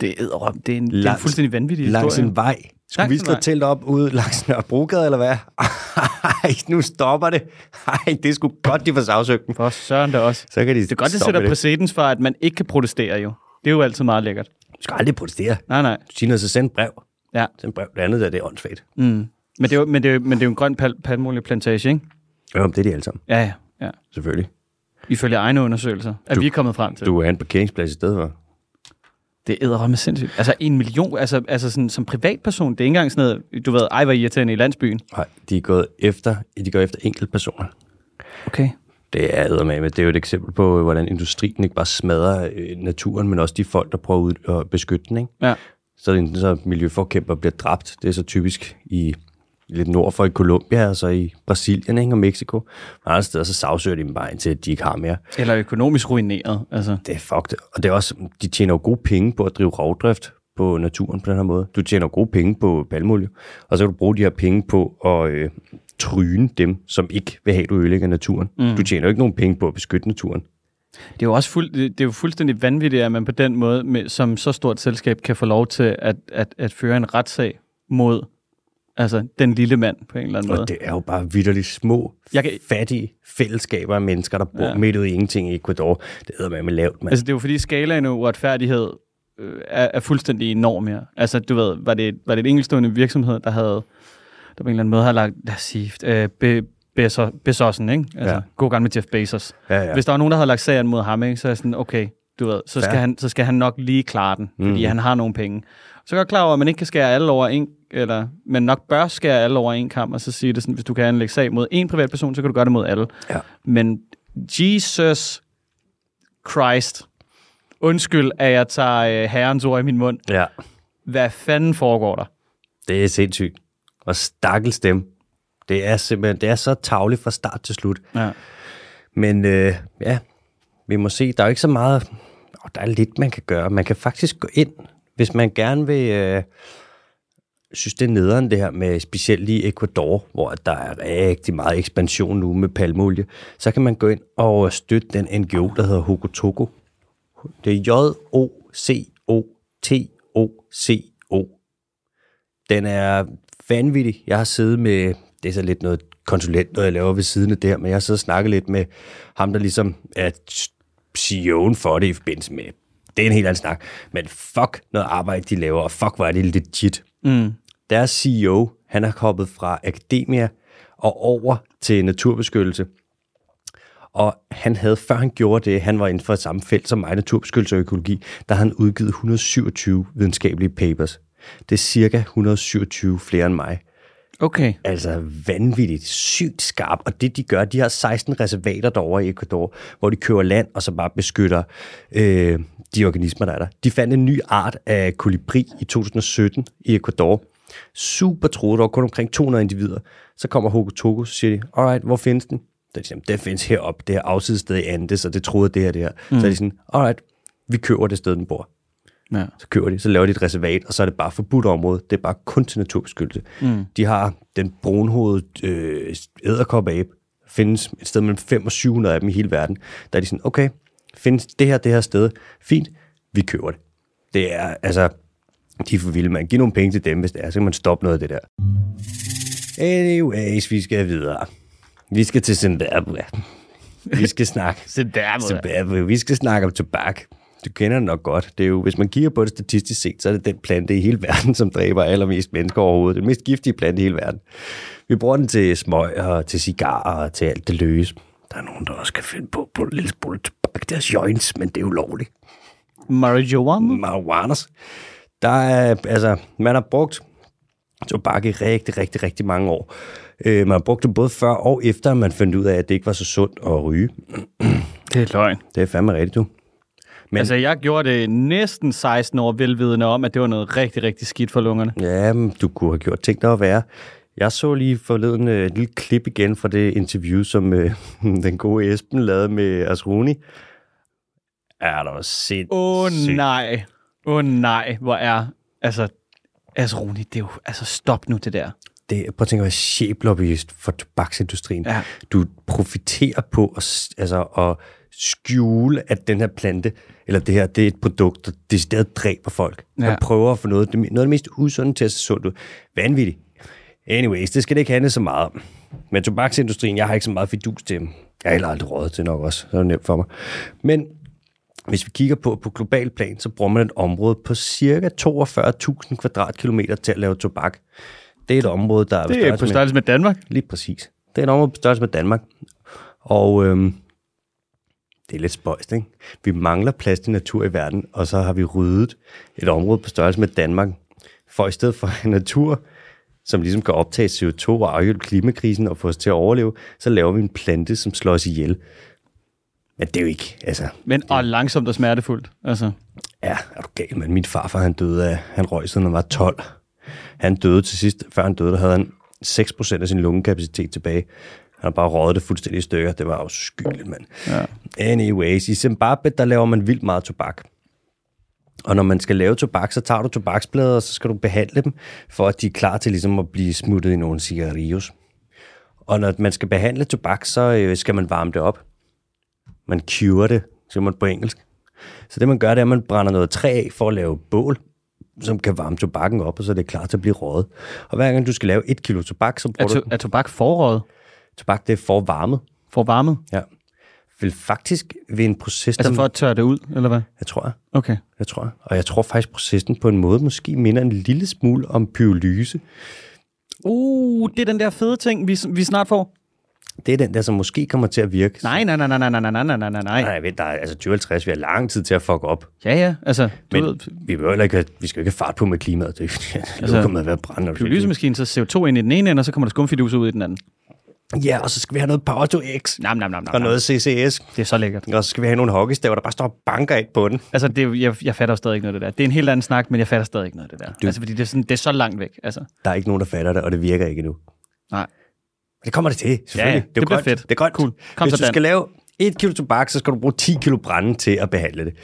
Det er, det er, en, det er en Langs- fuldstændig vanvittig Langs historie. en vej. Skulle vi slå telt op ude langs Nørrebrogade, eller hvad? Ej, nu stopper det. Ej, det sgu godt, de får sagsøgt dem. For søren da også. Så kan de Det er godt, det sætter præcedens for, at man ikke kan protestere jo. Det er jo altid meget lækkert. Du skal aldrig protestere. Nej, nej. Du siger noget, så send brev. Ja. Send brev. Det andet der, det er åndssvagt. Mm. Men, det er jo, men, det er jo, men det er jo en grøn pal- palmolieplantage, ikke? Jo, det er de alle sammen, Ja, ja. ja. selvfølgelig. Ifølge egne undersøgelser, at Du- vi er kommet frem til. Du er en parkeringsplads i stedet for. Det er med sindssygt. Altså en million, altså, altså sådan, som privatperson, det er ikke engang sådan noget, du ved, ej, hvor irriterende i landsbyen. Nej, de er gået efter, de går efter enkelte personer. Okay. Det er med, det er jo et eksempel på, hvordan industrien ikke bare smadrer øh, naturen, men også de folk, der prøver at beskytte den. Ikke? Ja. Så, enten så miljøforkæmper bliver dræbt. Det er så typisk i lidt nord for i Colombia, og så i Brasilien ikke? og Mexico. Og andre steder, så sagsøger de dem bare indtil, at de ikke har mere. Eller økonomisk ruineret. Altså. Det er fucked. Og det er også, de tjener jo gode penge på at drive rovdrift på naturen på den her måde. Du tjener gode penge på palmolie, og så kan du bruge de her penge på at øh, tryne dem, som ikke vil have, at du ødelægger naturen. Mm. Du tjener jo ikke nogen penge på at beskytte naturen. Det er jo også fuld, det det er jo fuldstændig vanvittigt, at man på den måde, med, som så stort selskab, kan få lov til at, at, at føre en retssag mod altså, den lille mand på en eller anden måde. Og det er jo bare vidderligt små, Jeg kan- fattige fællesskaber af mennesker, der bor Ja. ja. midt ude i ingenting i Ecuador. Det hedder man med lavt, mand. Altså, det er jo fordi skalaen af uretfærdighed øh, er, er fuldstændig enorm her. Altså, du ved, var det, var det et enkeltstående virksomhed, der havde, der på en eller anden måde har lagt, lad os sige, øh, be, Bezos, Bezosen, ikke? Altså, ja. Ja. god gang med Jeff Bezos. Ja, ja. Hvis der var nogen, der havde lagt sagen mod ham, ikke, så er jeg sådan, okay, du ved, så skal, Fair. han, så skal han nok lige klare den, fordi Mhm. han har nogle penge. Så er jeg godt klar over, at man ikke kan skære alle over en, eller, men nok bør skære alle over en kamp, og så sige det sådan, hvis du kan anlægge sag mod en privatperson, så kan du gøre det mod alle. Ja. Men Jesus Christ, undskyld, at jeg tager øh, herrens ord i min mund. ja. Hvad fanden foregår der? Det er sindssygt. Og stakkels dem. Det er simpelthen, det er så tavligt fra start til slut. Ja. Men øh, ja, vi må se, der er ikke så meget, oh, der er lidt, man kan gøre. Man kan faktisk gå ind, hvis man gerne vil, øh, synes det er nederen det her med specielt lige Ecuador, hvor der er rigtig meget ekspansion nu med palmolie, så kan man gå ind og støtte den NGO, der hedder Hokotoko. Det er J-O-C-O-T-O-C-O. Den er vanvittig. Jeg har siddet med, det er så lidt noget konsulent, noget jeg laver ved siden af det her, men jeg har siddet og snakket lidt med ham, der ligesom er CEO'en for det i forbindelse med, det er en helt anden snak, men fuck noget arbejde, de laver, og fuck, hvor er det legit. Mm. Deres CEO, han er hoppet fra akademia og over til naturbeskyttelse. Og han havde, før han gjorde det, han var inden for samme felt som mig, naturbeskyttelse og økologi, der har han udgivet 127 videnskabelige papers. Det er cirka 127 flere end mig. Okay. Altså vanvittigt, sygt skarp. Og det de gør, de har 16 reservater derovre i Ecuador, hvor de kører land og så bare beskytter øh, de organismer, der er der. De fandt en ny art af kolibri i 2017 i Ecuador. Super troet, der var kun omkring 200 individer. Så kommer Hogo Togo, så siger de, alright, hvor findes den? Så de siger, det findes heroppe, det her afsidested i Andes, og det troede det her, det her. Mm. Så er de sådan, alright, vi køber det sted, den bor. Ja. Så køber de, så laver de et reservat, og så er det bare forbudt område. Det er bare kun til naturbeskyttelse. Mm. De har den brunhovedede øh, æderkopabe, findes et sted mellem 5 og 700 af dem i hele verden. Der er de sådan, okay, findes det her, det her sted, fint, vi køber det. Det er, altså, de er for vilde, man. Giv nogle penge til dem, hvis det er, så kan man stoppe noget af det der. Anyways, vi skal videre. Vi skal til Zimbabwe. Vi skal snakke. Zimbabwe. Vi skal snakke om tobak. Du kender det nok godt. Det er jo, hvis man kigger på det statistisk set, så er det den plante i hele verden, som dræber allermest mennesker overhovedet. Den mest giftige plante i hele verden. Vi bruger den til smøg og til cigarer og til alt det løse. Der er nogen, der også kan finde på på en lille smule tobak. Deres joints, men det er ulovligt. Marijuana? Marijuanas. Der er, altså, man har brugt tobak i rigtig, rigtig, rigtig mange år. Øh, man har brugt det både før og efter, man fandt ud af, at det ikke var så sundt at ryge. Det er løgn. Det er fandme rigtigt, du. Men, altså, jeg gjorde det næsten 16 år velvidende om, at det var noget rigtig, rigtig skidt for lungerne. Ja, men du kunne have gjort ting, der var værre. Jeg så lige forleden øh, et lille klip igen fra det interview, som øh, den gode Esben lavede med Asruni. Er der sindssygt. Åh oh, nej. Åh oh, nej, hvor er... Altså, Asroni, det er jo... Altså, stop nu det der. Det, prøv at tænke at være cheflobbyist for tobaksindustrien. Ja. Du profiterer på at, altså, at skjule, at den her plante, eller det her, det er et produkt, der decideret dræber folk. Ja. Man prøver at få noget, noget af det mest usunde til at se sundt ud. Vanvittigt. Anyways, det skal det ikke handle så meget om. Men tobaksindustrien, jeg har ikke så meget fidus til dem. Jeg har heller aldrig råd til nok også, så er det nemt for mig. Men hvis vi kigger på på global plan, så bruger man et område på cirka 42.000 kvadratkilometer til at lave tobak. Det er et område, der er Det er på størrelse med Danmark. Lige præcis. Det er et område på størrelse med Danmark. Og øhm, det er lidt spøjst, ikke? Vi mangler plads til natur i verden, og så har vi ryddet et område på størrelse med Danmark. For i stedet for en natur, som ligesom kan optage CO2 og afhjælpe klimakrisen og få os til at overleve, så laver vi en plante, som slår os ihjel. Men det er jo ikke, altså... Men og langsomt og smertefuldt. Altså, Ja, er du gal, men min farfar, han døde af, han røg siden han var 12. Han døde til sidst, før han døde, der havde han 6% af sin lungekapacitet tilbage. Han har bare røget det fuldstændig i stykker. Det var afskyeligt, mand. ja. Anyways, i Zimbabwe, der laver man vildt meget tobak. Og når man skal lave tobak, så tager du tobaksblade, og så skal du behandle dem, for at de er klar til ligesom at blive smuttet i nogle cigarillos. Og når man skal behandle tobak, så øh, skal man varme det op. Man cure det, siger man på engelsk. Så det man gør, det er, at man brænder noget træ af for at lave bål, som kan varme tobakken op, og så er det klar til at blive røget. Og hver gang du skal lave et kilo tobak, så Er, bruger to, du... er tobak forrådet? Tobak, det er forvarmet. For varmet? Ja. Vil faktisk ved en proces, Altså for at tørre det ud, eller hvad? Jeg tror jeg. Okay. Jeg tror jeg. Og jeg tror faktisk, processen på en måde måske minder en lille smule om pyrolyse. Uh, det er den der fede ting, vi, vi snart får. Det er den der, som måske kommer til at virke. Nej, nej, nej, nej, nej, nej, nej, nej, nej, nej. Nej, vent, der er altså 2050, vi har lang tid til at fuck op. Ja, ja, altså, Men ved, vi, behøver heller ikke, have- vi skal jo ikke have fart på med klimaet. Det er Altså, altså, med at være brændt. pyrolysemæskinen, så CO2 ind i den ene ende, og så kommer der skumfidus ud i den anden. Ja, og så skal vi have noget Power to X. Nam, nam, nam, nam, Og noget CCS. Det er så lækkert. Og så skal vi have nogle hockeystaver, der bare står og banker ind på den. Altså, det, jeg, jeg fatter stadig ikke noget af det der. Det er en helt anden snak, men jeg fatter stadig ikke noget af det der. Du- Altså, fordi det er, sådan, det er så langt væk. Altså, Der er ikke nogen, der fatter det, og det virker ikke endnu. nej. Men det kommer det til, selvfølgelig. Ja, er det bliver fedt. Det er godt. Cool. Kom Hvis så, du skal lave et kilo tobak, så skal du bruge 10 kilo brænde til at behandle det.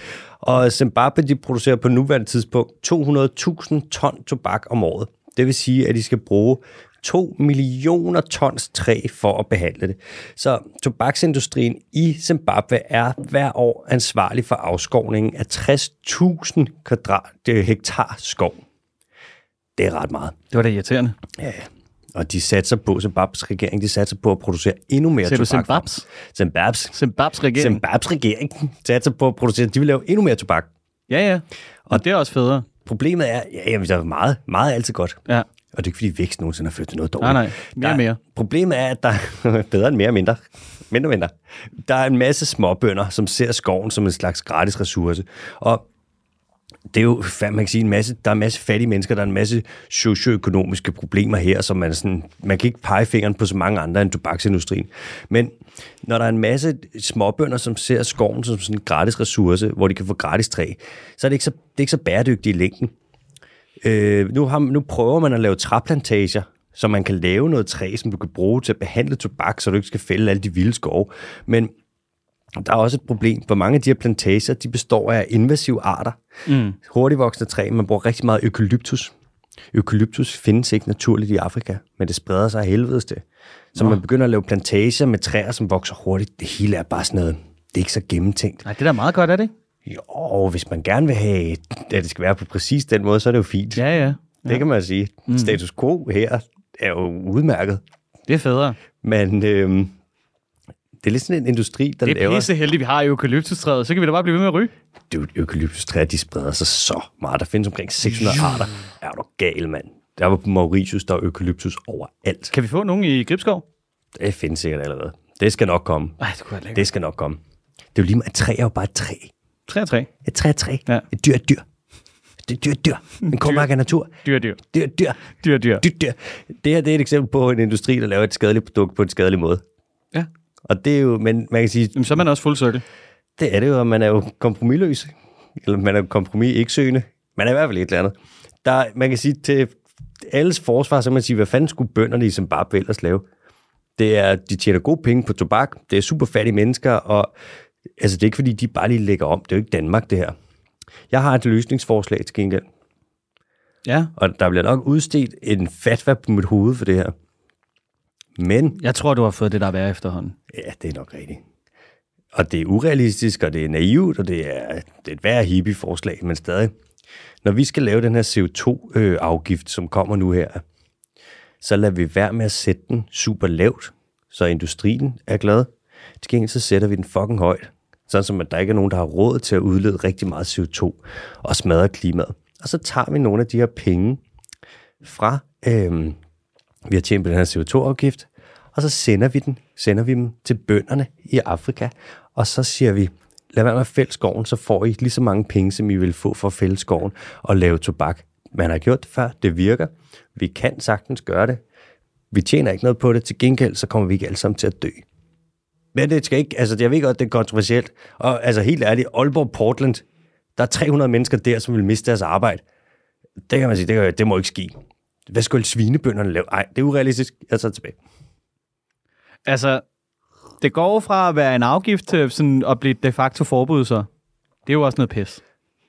Og Zimbabwe, de producerer på nuværende tidspunkt 200.000 ton tobak om året. Det vil sige, at de skal bruge 2 millioner tons træ for at behandle det. Så tobaksindustrien i Zimbabwe er hver år ansvarlig for afskovningen af 60.000 kvadrat øh, hektar skov. Det er ret meget. Det var da irriterende. Ja, og de satser på, Zimbabwes regering, de satser på at producere endnu mere Ser du tobak. Zimbabws? Zimbabwes. Zimbabws regering. Zimbabwes regering satser på at producere, de vil lave endnu mere tobak. Ja, ja. Og det er også federe. Problemet er, ja, jamen, der er meget, meget er altid godt. Ja. Og det er ikke, fordi vækst nogensinde har ført til noget dårligt. Nej, nej. Mere og mere. Problemet er, at der er bedre end mere og mindre. Mindre og mindre. Der er en masse småbønder, som ser skoven som en slags gratis ressource. Og det er jo, man kan sige, en masse, der er en masse fattige mennesker, der er en masse socioøkonomiske problemer her, som man sådan, man kan ikke pege fingeren på så mange andre end tobaksindustrien. Men når der er en masse småbønder, som ser skoven som sådan en gratis ressource, hvor de kan få gratis træ, så er det ikke så, det er ikke så bæredygtigt i længden. Øh, nu, har, nu prøver man at lave træplantager, så man kan lave noget træ, som du kan bruge til at behandle tobak, så du ikke skal fælde alle de vilde skove. Men der er også et problem, for mange af de her plantager, de består af invasive arter. Mm. Hurtigvoksende træ, man bruger rigtig meget eukalyptus. Eukalyptus findes ikke naturligt i Afrika, men det spreder sig af helvedes til. Så man begynder at lave plantager med træer, som vokser hurtigt. Det hele er bare sådan noget, det er ikke så gennemtænkt. Nej, det er da meget godt, er det? Jo, hvis man gerne vil have, at det skal være på præcis den måde, så er det jo fint. Ja, ja. Det kan man sige. Mm. Status quo her er jo udmærket. Det er federe. Men øhm, det er lidt sådan en industri, der Det er laver... pisse heldigt, vi har eukalyptustræet. Så kan vi da bare blive ved med at ryge. Det er jo eukalyptustræer, de spreder sig så meget. Der findes omkring 600 arter. Er du gal, mand? Der var på Mauritius, der er eukalyptus overalt. Kan vi få nogen i Gribskov? Det findes sikkert allerede. Det skal nok komme. Nej, det kunne. Det skal nok komme. Det er jo lige meget, et træ er jo bare et træ. 3 og 3. Et træ er et træ. Ja. Et dyr er dyr. Det er dyr dyr. En kormark er natur. Dyr, dyr. Dyr dyr. Dyr, dyr. Dyr, dyr. Det her det er et eksempel på en industri, der laver et skadeligt produkt på en skadelig måde. Ja. Og det er jo, men man kan sige, Jamen, så er man også fuld cirkel. det er det jo, og man er jo kompromilløs. Eller man er jo kompromis ikke søgende. Man er i hvert fald et eller andet. Der, man kan sige, til alles forsvar, så man sige, hvad fanden skulle bønderne i Zimbabwe ellers lave? Det er, de tjener gode penge på tobak, det er super fattige mennesker, og altså, det er ikke fordi, de bare lige lægger om. Det er jo ikke Danmark, det her. Jeg har et løsningsforslag til gengæld, Ja. og der bliver nok udstedt en fatwa på mit hoved for det her. Men Jeg tror, du har fået det, der er værre efterhånden. Ja, det er nok rigtigt. Og det er urealistisk, og det er naivt, og det er, det er et værre hippie-forslag, men stadig. Når vi skal lave den her CO2-afgift, som kommer nu her, så lader vi være med at sætte den super lavt, så industrien er glad. Til gengæld så sætter vi den fucking højt, sådan som at der ikke er nogen, der har råd til at udlede rigtig meget CO2 og smadre klimaet. Og så tager vi nogle af de her penge fra, øh, vi har tjent på den her CO2-afgift, og så sender vi den, sender vi dem til bønderne i Afrika, og så siger vi, lad være med at fælde skoven, så får I lige så mange penge, som I vil få for at fælde skoven og lave tobak. Man har gjort det før, det virker. Vi kan sagtens gøre det. Vi tjener ikke noget på det. Til gengæld, så kommer vi ikke alle sammen til at dø. Men det skal ikke, altså jeg ved godt, det er kontroversielt. Og altså helt ærligt, Aalborg Portland, der er 300 mennesker der, som vil miste deres arbejde. Det kan man sige, det, det må ikke ske. Hvad skulle svinebønderne lave? Nej, det er urealistisk. Jeg tager tilbage. Altså, det går fra at være en afgift til sådan at blive de facto forbud, så. Det er jo også noget pis.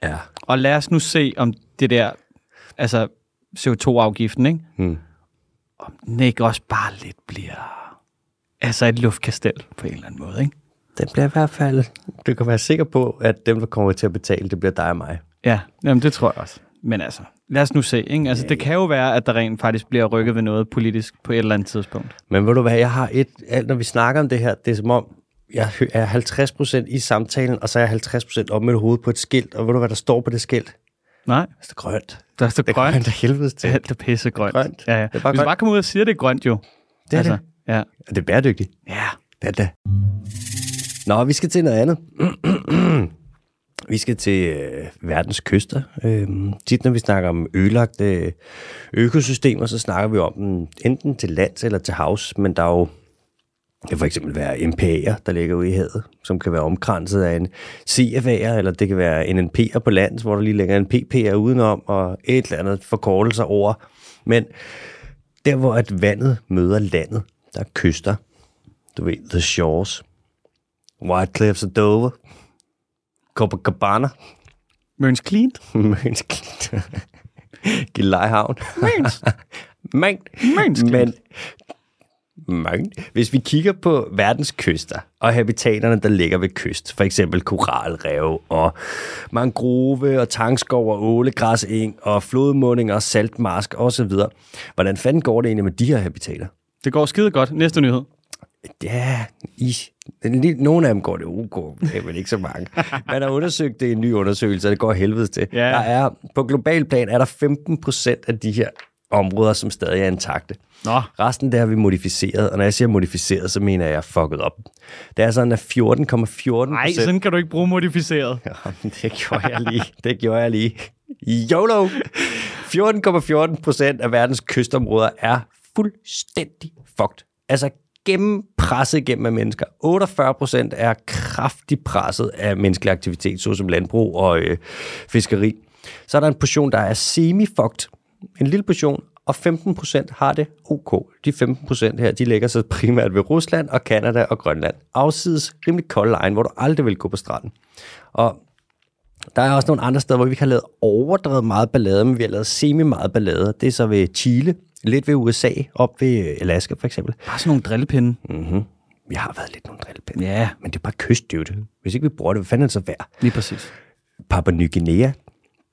Ja. Og lad os nu se, om det der, altså CO2-afgiften, ikke? Hmm. Om den ikke også bare lidt bliver, altså et luftkastel på en eller anden måde, ikke? Den bliver i hvert fald... Du kan være sikker på, at dem, der kommer til at betale, det bliver dig og mig. Ja, jamen det tror jeg også. Men altså, lad os nu se, ikke? Altså, det kan jo være, at der rent faktisk bliver rykket ved noget politisk på et eller andet tidspunkt. Men ved du hvad, jeg har et... Alt, når vi snakker om det her, det er som om, jeg er 50% i samtalen, og så er jeg 50% op med hovedet på et skilt. Og ved du, hvad der står på det skilt? Nej, Det er grønt. der er så Det er grønt. grønt af helvedes til. Alt er pisse grønt. Grønt. Ja, ja. Det er bare Hvis du grønt. bare kommer ud og siger, at det er grønt, jo. Det er det. Ja. Og det er bæredygtigt. Ja. Det er det. Nå, vi skal til noget andet. vi skal til øh, verdens kyster. Øh, tit når vi snakker om ødelagte økosystemer, så snakker vi om dem enten til lands eller til havs, men der er jo det kan for eksempel være MPA'er, der ligger ude i havet, som kan være omkranset af en CFA'er, eller det kan være en NP'er på land, hvor der lige ligger en PP'er udenom, og et eller andet forkortelser over. Men der, hvor at vandet møder landet, der er kyster, du ved, The Shores, White Cliffs of Dover, Copacabana, Møns Clean. Møns Klint. Gillelejehavn. Men, Minsk. men, men, hvis vi kigger på verdens kyster og habitaterne, der ligger ved kyst, for eksempel koralrev og mangrove og tangskov og ålegræseng og flodmundinger og saltmarsk osv. Hvordan fanden går det egentlig med de her habitater? Det går skide godt. Næste nyhed. Ja, i, nogle af dem går det ok, er vel ikke så mange. Man har undersøgt det i en ny undersøgelse, og det går helvedes til. Ja. Der er, på global plan er der 15 procent af de her områder, som stadig er intakte. Nå, Resten der har vi modificeret, og når jeg siger modificeret, så mener jeg fucket op. Det er sådan, at 14,14 nej, sådan kan du ikke bruge modificeret. Jamen, det gjorde jeg lige. Det gjorde jeg lige. YOLO! 14,14 procent af verdens kystområder er fuldstændig fucked. Altså gennempresset gennem af mennesker. 48 procent er kraftigt presset af menneskelig aktivitet, såsom landbrug og øh, fiskeri. Så er der en portion, der er semi-fucked. En lille portion, og 15 procent har det ok. De 15 procent her, de ligger så primært ved Rusland og Kanada og Grønland. Afsides rimelig kold egen, hvor du aldrig vil gå på stranden. Og der er også nogle andre steder, hvor vi har lavet overdrevet meget ballade, men vi har lavet semi meget ballade. Det er så ved Chile, lidt ved USA, op ved øh, Alaska for eksempel. Bare sådan nogle drillepinde. Mm-hmm. Vi har været lidt nogle drillpinde. Ja, Men det er bare kyst, det jo det. Hvis ikke vi bruger det, hvad fanden er det så værd? lige præcis. Papua Ny Guinea,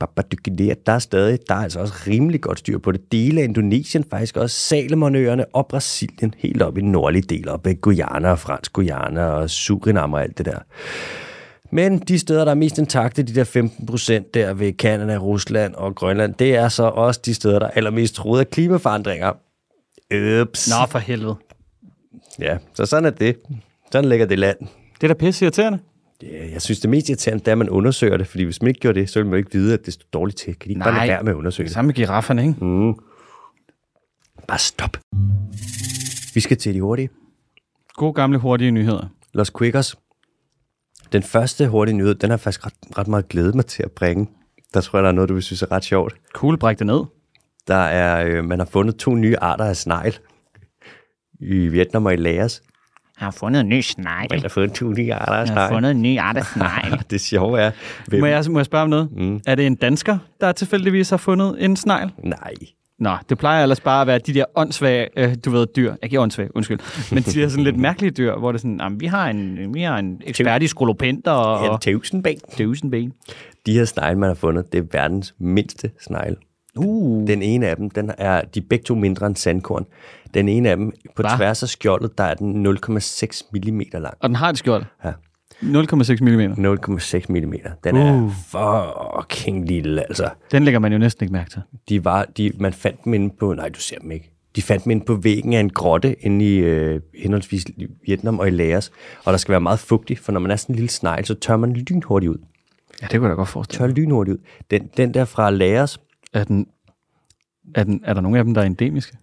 Papua Ny Guinea, der er stadig, der er altså også rimelig godt styr på det. Dele af Indonesien, faktisk også Salomonøerne og Brasilien, helt op i den nordlige del, op ved Guyana og Fransk Guyana og Surinam og alt det der. Men de steder, der er mest intakte, de der 15 procent der ved Kanada, Rusland og Grønland, det er så også de steder, der er allermest troet af klimaforandringer. Ups. Nå, for helvede. Ja, så sådan er det. Sådan ligger det land. Det er da pisse irriterende. Ja, jeg synes, det mest irriterende, det er, at man undersøger det, fordi hvis man ikke gjorde det, så ville man jo ikke vide, at det står dårligt til. Kan de ikke bare Nej. lade være med at undersøge det? Samme med girafferne, ikke? Mm. Bare stop. Vi skal til de hurtige. Gode gamle hurtige nyheder. Los Quickers. Den første hurtige nyhed, den har jeg faktisk ret, ret meget glædet mig til at bringe. Der tror jeg, der er noget, du vil synes er ret sjovt. Cool, bræk det ned. Der er, øh, man har fundet to nye arter af snegl i Vietnam og i Laos. har fundet en ny snegl. Man har fundet to nye arter af Jeg har snegl. fundet en ny art af snegl. Det sjove er, hvem... Må jeg, må jeg spørge om noget? Mm. Er det en dansker, der tilfældigvis har fundet en snegl? Nej. Nå, det plejer ellers bare at være de der åndssvage, øh, du ved, dyr. Giver åndssvage, undskyld. Men de der sådan lidt mærkelige dyr, hvor det er sådan, jamen, vi har en, vi har en ekspert i skolopenter og, En og tævsenben. døsenben. De her snegle, man har fundet, det er verdens mindste snegle. Uh. Den ene af dem, den er, de er begge to mindre end sandkorn. Den ene af dem, på Hva? tværs af skjoldet, der er den 0,6 mm lang. Og den har et skjold. Ja. 0,6 mm. 0,6 mm. Den er Uh. fucking lille, altså. Den lægger man jo næsten ikke mærke til. De var, de, man fandt dem inde på, nej, du ser dem ikke. De fandt dem inde på væggen af en grotte inde i øh, henholdsvis Vietnam og i Laos. Og der skal være meget fugtigt, for når man er sådan en lille snegl, så tør man lynhurtigt ud. Ja, det kunne jeg da godt forestille Tør lynhurtigt ud. Den, den der fra Laos, Er, den, er, den, er der nogen af dem, der er endemiske?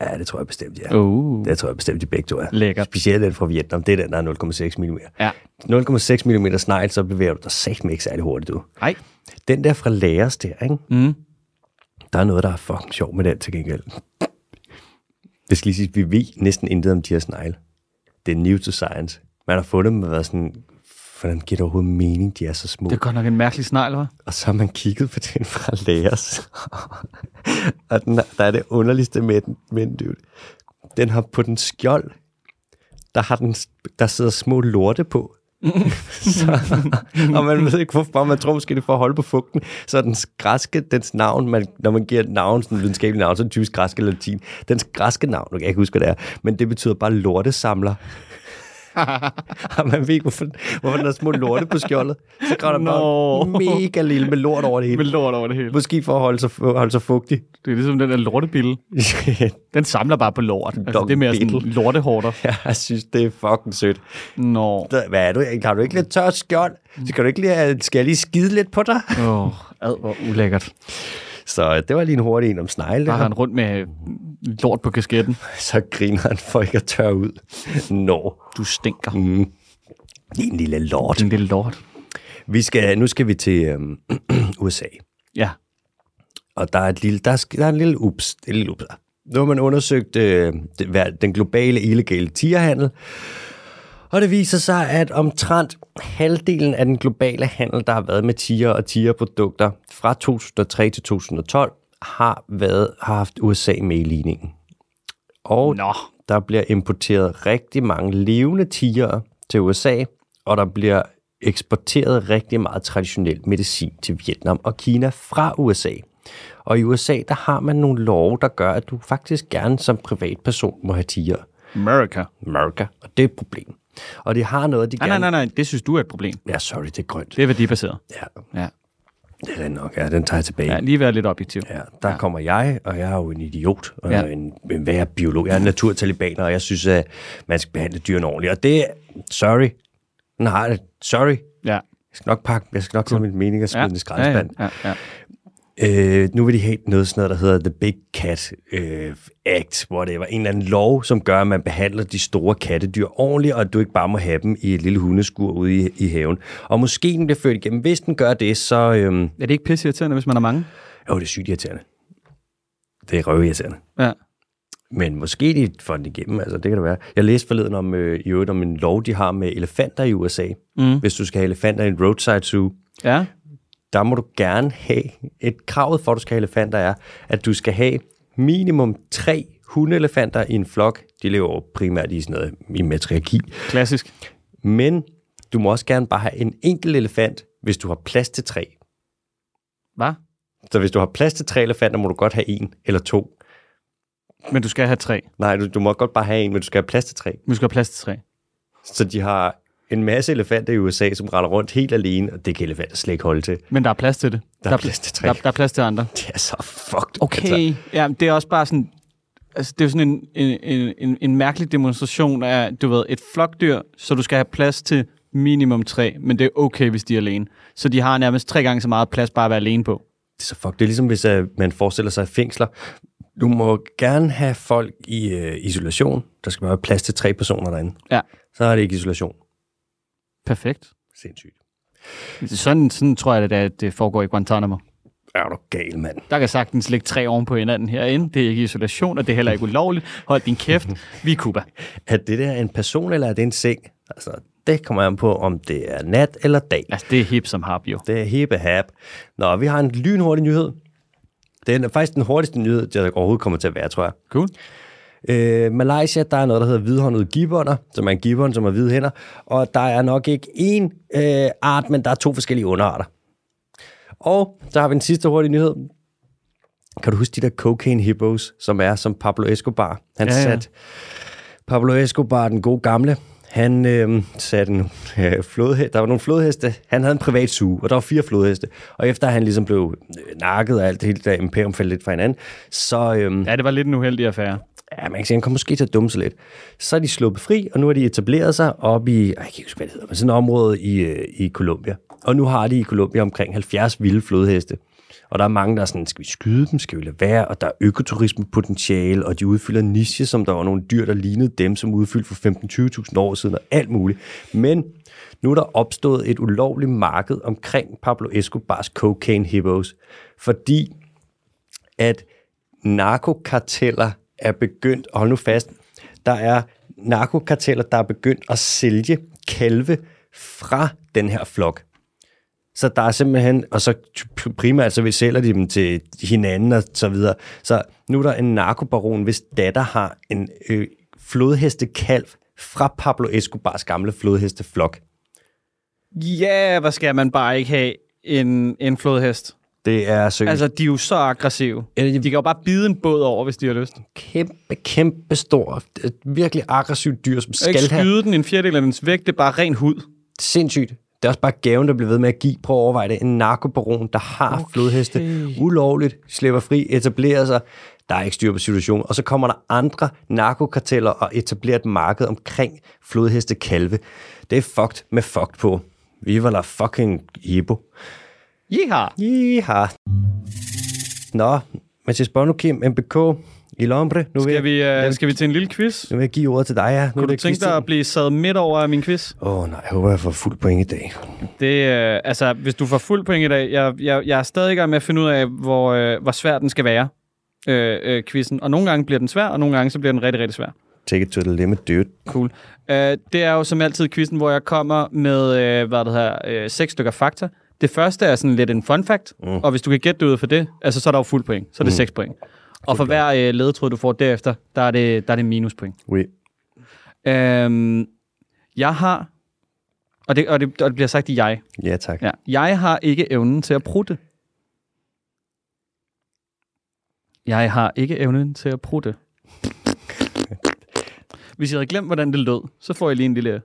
Ja, det tror jeg bestemt, ja. Uh. Det tror jeg bestemt, de begge to er. Lækkert. Specielt den fra Vietnam, det er den, der er 0,6 mm. Ja. 0,6 mm snegl, så bevæger du dig sagt ikke særlig hurtigt, du. Nej. Den der fra Laos der, ikke? Mm. der er noget, der er fucking sjov med den til gengæld. Det skal lige sige, vi ved næsten intet om de her snegle. Det er new to science. Man har fundet dem og været sådan, hvordan giver det overhovedet mening, de er så små? Det er godt nok en mærkelig snegl, hva'? Og så har man kigget på den fra Laos. og den, er- der er det underligste med den, med den, dude. Den har på den skjold, der, har den, der sidder små lorte på. så, og man ved ikke hvorfor, man tror måske det er for at holde på fugten. Så den græske, dens navn, man, når man giver et navn, sådan et videnskabeligt navn, så er det typisk græsk eller latin. Dens græske navn, nu kan jeg ikke huske, hvad det er, men det betyder bare lortesamler. og man ved ikke, hvorfor, hvorfor der er små lorte på skjoldet. Så går der bare mega lille med lort over det hele. Med lort over det hele. Måske for at holde sig, holde sig fugtig. Det er ligesom den der lortebille. Den samler bare på lort. Altså, det er mere sådan Beetle. lortehorter. jeg synes, det er fucking sødt. Nå. Der- Hvad er du? Har du ikke lidt tørt skjold? Så kan du ikke lige, skal jeg lige skide lidt på dig? Åh, oh, ad, hvor ulækkert. Så øh, det var lige en hurtig en om snegle. Der. han rundt med lort på kasketten. Så griner han for ikke at tørre ud. Nå. Du stinker. Mm. En lille lort. Din lille lort. Vi skal, nu skal vi til øhm, USA. Ja. Og der er, et lille, der, er, der er en lille ups. En lille ups. Nu har man undersøgt øh, den globale illegale tierhandel. Og det viser sig, at omtrent halvdelen af den globale handel, der har været med tiger og tigerprodukter fra 2003 til 2012, har, været, har haft USA med i ligningen. Og Nå. der bliver importeret rigtig mange levende tiger til USA, og der bliver eksporteret rigtig meget traditionel medicin til Vietnam og Kina fra USA. Og i USA, der har man nogle love, der gør, at du faktisk gerne som privatperson må have tiger. America. America, og det er et problem. Og de har noget, de Nej, gerne... nej, nej, nej. Det synes du er et problem. Ja, sorry, det er grønt. Det er værdibaseret. Ja, Ja. det er nok. Ja, den tager jeg tilbage. ja lige være lidt objektiv. Ja, der ja. kommer jeg, og jeg er jo en idiot, og Ja. en, en værre biolog. Jeg er en naturtalibaner, og jeg synes, at man skal behandle dyrene ordentligt. Og det er, sorry, den har det. Sorry. Ja. Jeg skal nok pakke, jeg skal nok tage min mening og smide Ja. den i skraldespand. Ja, ja, ja. Øh, nu vil de have noget sådan noget, der hedder The Big Cat øh, Act, hvor det var en eller anden lov, som gør, at man behandler de store kattedyr ordentligt, og at du ikke bare må have dem i et lille hundeskur ude i, i haven. Og måske den bliver ført igennem. Hvis den gør det, så... Øh, Er det ikke pisseirriterende, hvis man er mange? jo, det er sygt irriterende. Det er røvirriterende. Ja. Men måske de får den igennem, altså det kan det være. Jeg læste forleden om, øh, i øvrigt om en lov, de har med elefanter i USA. Mm. Hvis du skal have elefanter i en roadside zoo, Ja. Der må du gerne have, et krav for, at du skal have elefanter er, at du skal have minimum tre hundeelefanter i en flok. De lever jo primært i sådan noget i matriarki. Klassisk. Men du må også gerne bare have en enkelt elefant, hvis du har plads til tre. Hvad? Så hvis du har plads til tre elefanter, må du godt have en eller to. Men du skal have tre. Nej, du, du må godt bare have en, men du skal have plads til tre. Du skal have plads til tre. Så de har en masse elefanter i USA, som render rundt helt alene, og det kan elefanter slet ikke holde til. Men der er plads til det. Der er plads til tre. Der, der er plads til andre. Det er så fucked. Okay. Altså, Ja, det er også bare sådan... Altså, det er jo sådan en, en, en, en, en mærkelig demonstration af, du ved, et flokdyr, så du skal have plads til minimum tre, men det er okay, hvis de er alene. Så de har nærmest tre gange så meget plads bare at være alene på. det er så fucked. Det er ligesom, hvis uh, man forestiller sig fængsler. Du må gerne have folk i uh, isolation. Der skal være plads til tre personer derinde. Ja. Så er det ikke isolation. Perfekt. Sindssygt. Sådan, sådan tror jeg, at det foregår i Guantanamo. Er du gal, mand? Der kan sagtens ligge tre oven på hinanden herinde. Det er ikke isolation, og det er heller ikke ulovligt. Hold din kæft. Vi er Cuba. Er det der en person, eller er det en seng? Altså, det kommer an på, om det er nat eller dag. Altså, det er hip som hap jo. Det er hippe hap. Nå, vi har en lynhurtig nyhed. Det er faktisk den hurtigste nyhed, der overhovedet kommer til at være, tror jeg. Cool. Øh, Malaysia, der er noget, der hedder hvidhåndede gibbonder, som er en gibbon, som har hvide hænder. Og der er nok ikke én øh, art, men der er to forskellige underarter. Og så har vi en sidste hurtige nyhed. Kan du huske de der cocaine hippos, som er som Pablo Escobar? Han Ja, ja, satte Pablo Escobar, den gode gamle, han øh, satte en øh, flodhest, der var nogle flodheste, han havde en privat suge, og der var fire flodheste. Og efter han ligesom blev øh, nakket og alt det hele der imperium faldt lidt fra hinanden, så, øh, Ja, det var lidt en uheldig affære ja, man kan sige, han kom måske til at dumme sig lidt. Så er de sluppet fri, og nu har de etableret sig op i, jeg kan ikke huske, hvad det hedder, men sådan et område i, øh, i Colombia. Og nu har de i Colombia omkring 70 vilde flodheste. Og der er mange, der er sådan, skal vi skyde dem, skal vi lade være? Og der er økoturismepotentiale, og de udfylder niche, som der var nogle dyr, der lignede dem, som udfyldte for 15-20.000 år siden, og alt muligt. Men nu er der opstået et ulovligt marked omkring Pablo Escobars cocaine hippos, fordi at narkokarteller er begyndt, og hold nu fast, der er narkokarteller, der er begyndt at sælge kalve fra den her flok. Så der er simpelthen, og så primært så vi sælger de dem til hinanden og så videre. Så nu er der en narkobaron, hvis datter har en øh, flodhestekalv fra Pablo Escobars gamle flodhesteflok. Ja, hvad skal man bare ikke have en, en flodhest? Det er seriøst altså, de er jo så aggressive. De- kan jo bare bide en båd over, hvis de har lyst. kæmpe, kæmpe stor, virkelig aggressivt dyr, som Skal ikke have skyde den en fjerdedel af dens vægt, det er bare ren hud. sindssygt. Det er også bare gaven, der bliver ved med at give. Prøv at overveje det. En narkobaron, der har okay. flodheste, ulovligt, slipper fri, etablerer sig. Der er ikke styr på situationen. Og så kommer der andre narkokarteller og etablerer et marked omkring flodheste kalve. Det er fucked med fucked på. Vi var la fucking hippo. Jeha. Jeha. Nå, Mathias Bono, Kim, MBK, i Lombre. Nu Skal vi, jeg, uh, skal vi til en lille quiz? nu vil jeg give ordet til dig, ja. Nu Kunne du tænke dig at blive sad midt over af min quiz? Åh oh, nej, jeg håber, jeg får fuld point i dag. Det, øh, altså, hvis du får fuld point i dag, jeg, jeg, jeg er stadig i gang med at finde ud af, hvor, øh, hvor svær den skal være, øh, øh, quizzen. Og nogle gange bliver den svær, og nogle gange så bliver den rigtig, rigtig svær. Take it to the limit, dude. Cool. Uh, det er jo som altid quizzen, hvor jeg kommer med, uh, hvad det her, uh, seks stykker fakta. Det første er sådan lidt en fun fact, mm. og hvis du kan gætte det ud for det, altså så er der jo fuld point. Så er det mm. 6 point. Og for hver uh, ledetråd, du får derefter, der er det, der er det minuspoint. Oui. Uh, jeg har, og det, og, det, og det bliver sagt i jeg, Ja, tak. ja, jeg har ikke evnen til at prutte. Jeg har ikke evnen til at prutte. Hvis jeg havde glemt, hvordan det lød, så får jeg lige en lille...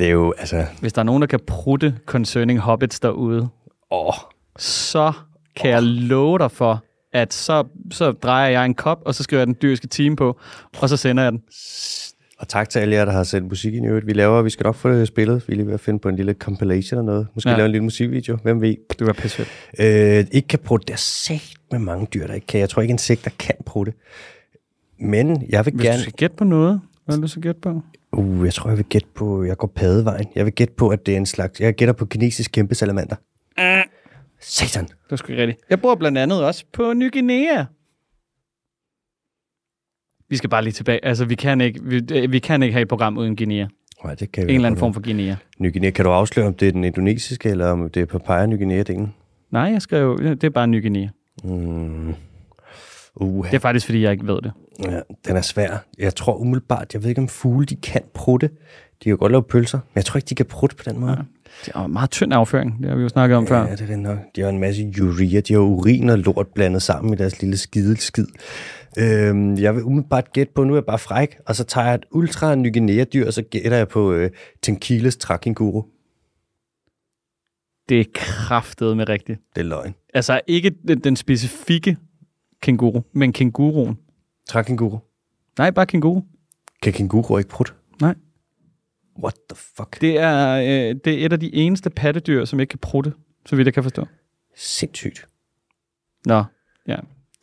Det er jo, altså... Hvis der er nogen, der kan prutte concerning hobbits derude, Åh, så kan jeg love dig for, at så, så drejer jeg en kop, og så skriver jeg den dyriske time på, og så sender jeg den. og tak til alle jer, der har sendt musik ind i øvrigt. Vi laver, vi skal nok få det spillet. Vi er lige ved at finde på en lille compilation eller noget. Måske Ja. lave en lille musikvideo. Hvem ved? Det var pisse. Øh, ikke kan prutte. Der er sagt med mange dyr, der ikke kan. Jeg tror ikke, insekter kan prutte. Men jeg vil Hvis gerne... du skal gætte på noget, hvad vil du så gætte på? Uh, jeg tror, jeg vil gætte på... Jeg går padevejen. Jeg vil gætte på, at det er en slags... Jeg gætter på kinesisk kæmpe salamander. Satan. Det er sgu rigtigt. Jeg bor blandt andet også på Ny Guinea. Vi skal bare lige tilbage. Altså, vi kan ikke, vi, øh, vi kan ikke have et program uden Guinea. Nej, det kan vi En eller anden form for Guinea. Ny Guinea. Kan du afsløre, om det er den indonesiske, eller om det er papaya Ny Guinea-delen? Nej, jeg skrev, det er bare Ny Guinea. Mm. Uh, Det er faktisk, fordi jeg ikke ved det. Ja, den er svær. Jeg tror umiddelbart, jeg ved ikke, om fugle de kan prutte. De kan godt lave pølser, men jeg tror ikke, de kan prutte på den måde. Ja. Det er meget tynd afføring, det har vi jo snakket om før. Ja, det er nok. De har en masse urea. De har urin og lort blandet sammen i deres lille skide skid. Øhm, jeg vil umiddelbart gætte på, nu er jeg bare fræk, og så tager jeg et ultra Ny Guinea-dyr, og så gætter jeg på øh, Tenkiles trakinguru. Det er kraftet med rigtigt. Det er løgn. Altså ikke den, den specifikke kænguru, men kænguruen. Trakinguru. Nej, bare kænguru. Kan kænguru ikke prutte? Nej. What the fuck? Det er, øh, det er et af de eneste pattedyr, som ikke kan prutte, så vidt jeg kan forstå. Sindssygt. Nå, ja.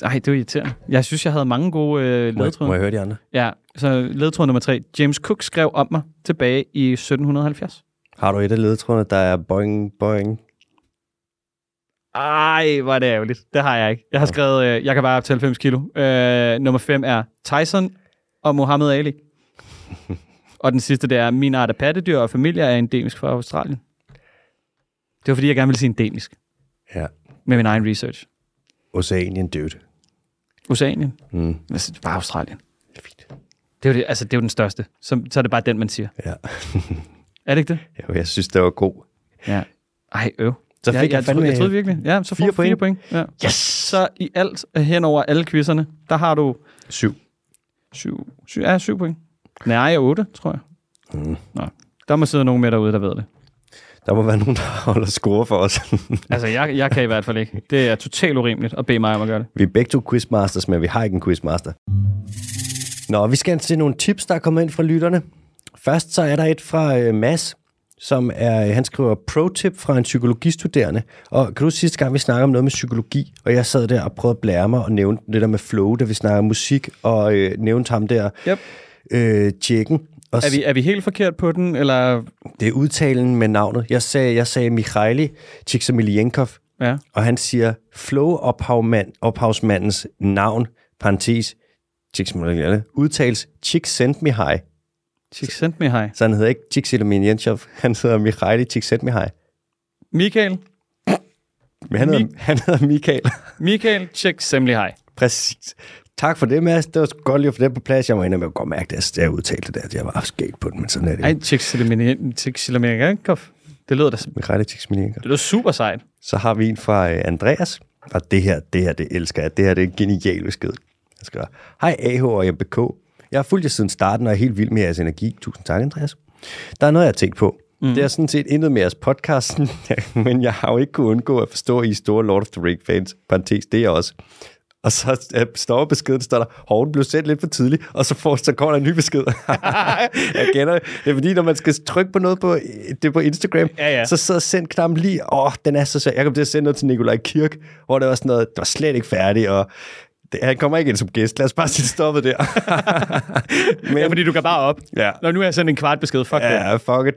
Ej, det var irriterende. Jeg synes, jeg havde mange gode øh, Må jeg, må ledtråde. jeg høre de andre? Ja, så ledtråd nummer tre. James Cook skrev om mig tilbage i 1770. Har du et af ledetrådene, der er boing, boing? Ej, hvor er det ærgerligt. Det har jeg ikke. Jeg har skrevet, øh, jeg kan bare op til 90 kilo. Øh, nummer 5 er Tyson og Muhammad Ali. og den sidste, det er, min art af pattedyr og familie er endemisk fra Australien. Det var, fordi jeg gerne ville sige endemisk Ja. med min egen research. Oceanien dude. Oceanien. Mm. Altså, bare Australien. Det er fint. Det er jo, det, altså, det er jo den største. Så, så er det bare den, man siger. Ja. Er det ikke det? Jo, jeg synes, det var god. Ja. Ej, øv. Så fik jeg, jeg, jeg, fandme jeg troede virkelig. Ja, så får fire du fire point. Ja. Yes! Så i alt øh, hen over alle quizzerne, der har du syv. syv, syv, ja, syv point. Nej, otte, tror jeg. Mm. Nå. Der må sidde nogen med derude, der ved det. Der må være nogen, der holder score for os. Altså, jeg, jeg kan i hvert fald ikke. Det er totalt urimeligt at bede mig om at gøre det. vi er begge to quizmasters, men vi har ikke en quizmaster. Nå, vi skal til nogle tips, der er kommet ind fra lytterne. Først så er der et fra øh, Mads, som er, han skriver pro-tip fra en psykologistuderende. Og kan du sidste gang, vi snakkede om noget med psykologi, og jeg sad der og prøvede at blære mig og nævne det der med flow, da vi snakkede om musik, og øh, nævnte ham der, Yep. øh, tjekken. Og Er vi, er vi helt forkert på den, eller... Det er udtalen med navnet. Jeg sagde, jeg sagde Mikhaili Csikszentmihalyenkov, Ja. og han siger flow-ophavmand, ophavsmandens navn, parentes, Csikszentmihalyi, udtales Csikszentmihalyi. Csikszentmihalyi. Så han hedder ikke Csikszentmihalyenkov, han hedder Mikhaili Csikszentmihalyi. Michael. Men han hedder, han hedder Michael. Michael Csikszentmihalyi. Præcis. Tak for det, Mads. Det var godt lige at få det på plads. Jeg må indrømme, jeg godt mærke, at jeg udtalte det der. at Jeg var skægt på den, men sådan er det. Ej, Csikszentmihalyi. Det lyder da Mikhaili Csikszentmihalyenkov. det lyder super sejt. Så har vi en fra øh, Andreas, og det her, det her, det elsker jeg. Det her, det er en genial besked. Jeg skriver, hej AH og MBK. Jeg har fulgt jer siden starten og er helt vild med jeres energi. Tusind tak, Andreas. Der er noget, jeg har tænkt på. Mm. Det er sådan set intet med jeres podcast, men jeg har jo ikke kunnet undgå at forstå, at I store Lord of the Ring fans. Parentes, det er også. Og så øh, står beskeden, står der, hov, den blev sendt lidt for tidligt, og så, får, så kommer der en ny besked. jeg kender det. Det er fordi, når man skal trykke på noget på, det på Instagram, Ja, ja. så sidder send-knappen lige, åh, den er så svær. Jeg kom til at sende noget til Nikolaj Kirk, hvor det var sådan noget, det var slet ikke færdigt, og Det, han kommer ikke ind som gæst. Lad os bare sige stoppet der. Men, Ja, fordi du kan bare op. ja. Nå, nu har jeg sendt en kvart besked. Fuck det. Ja, fuck it.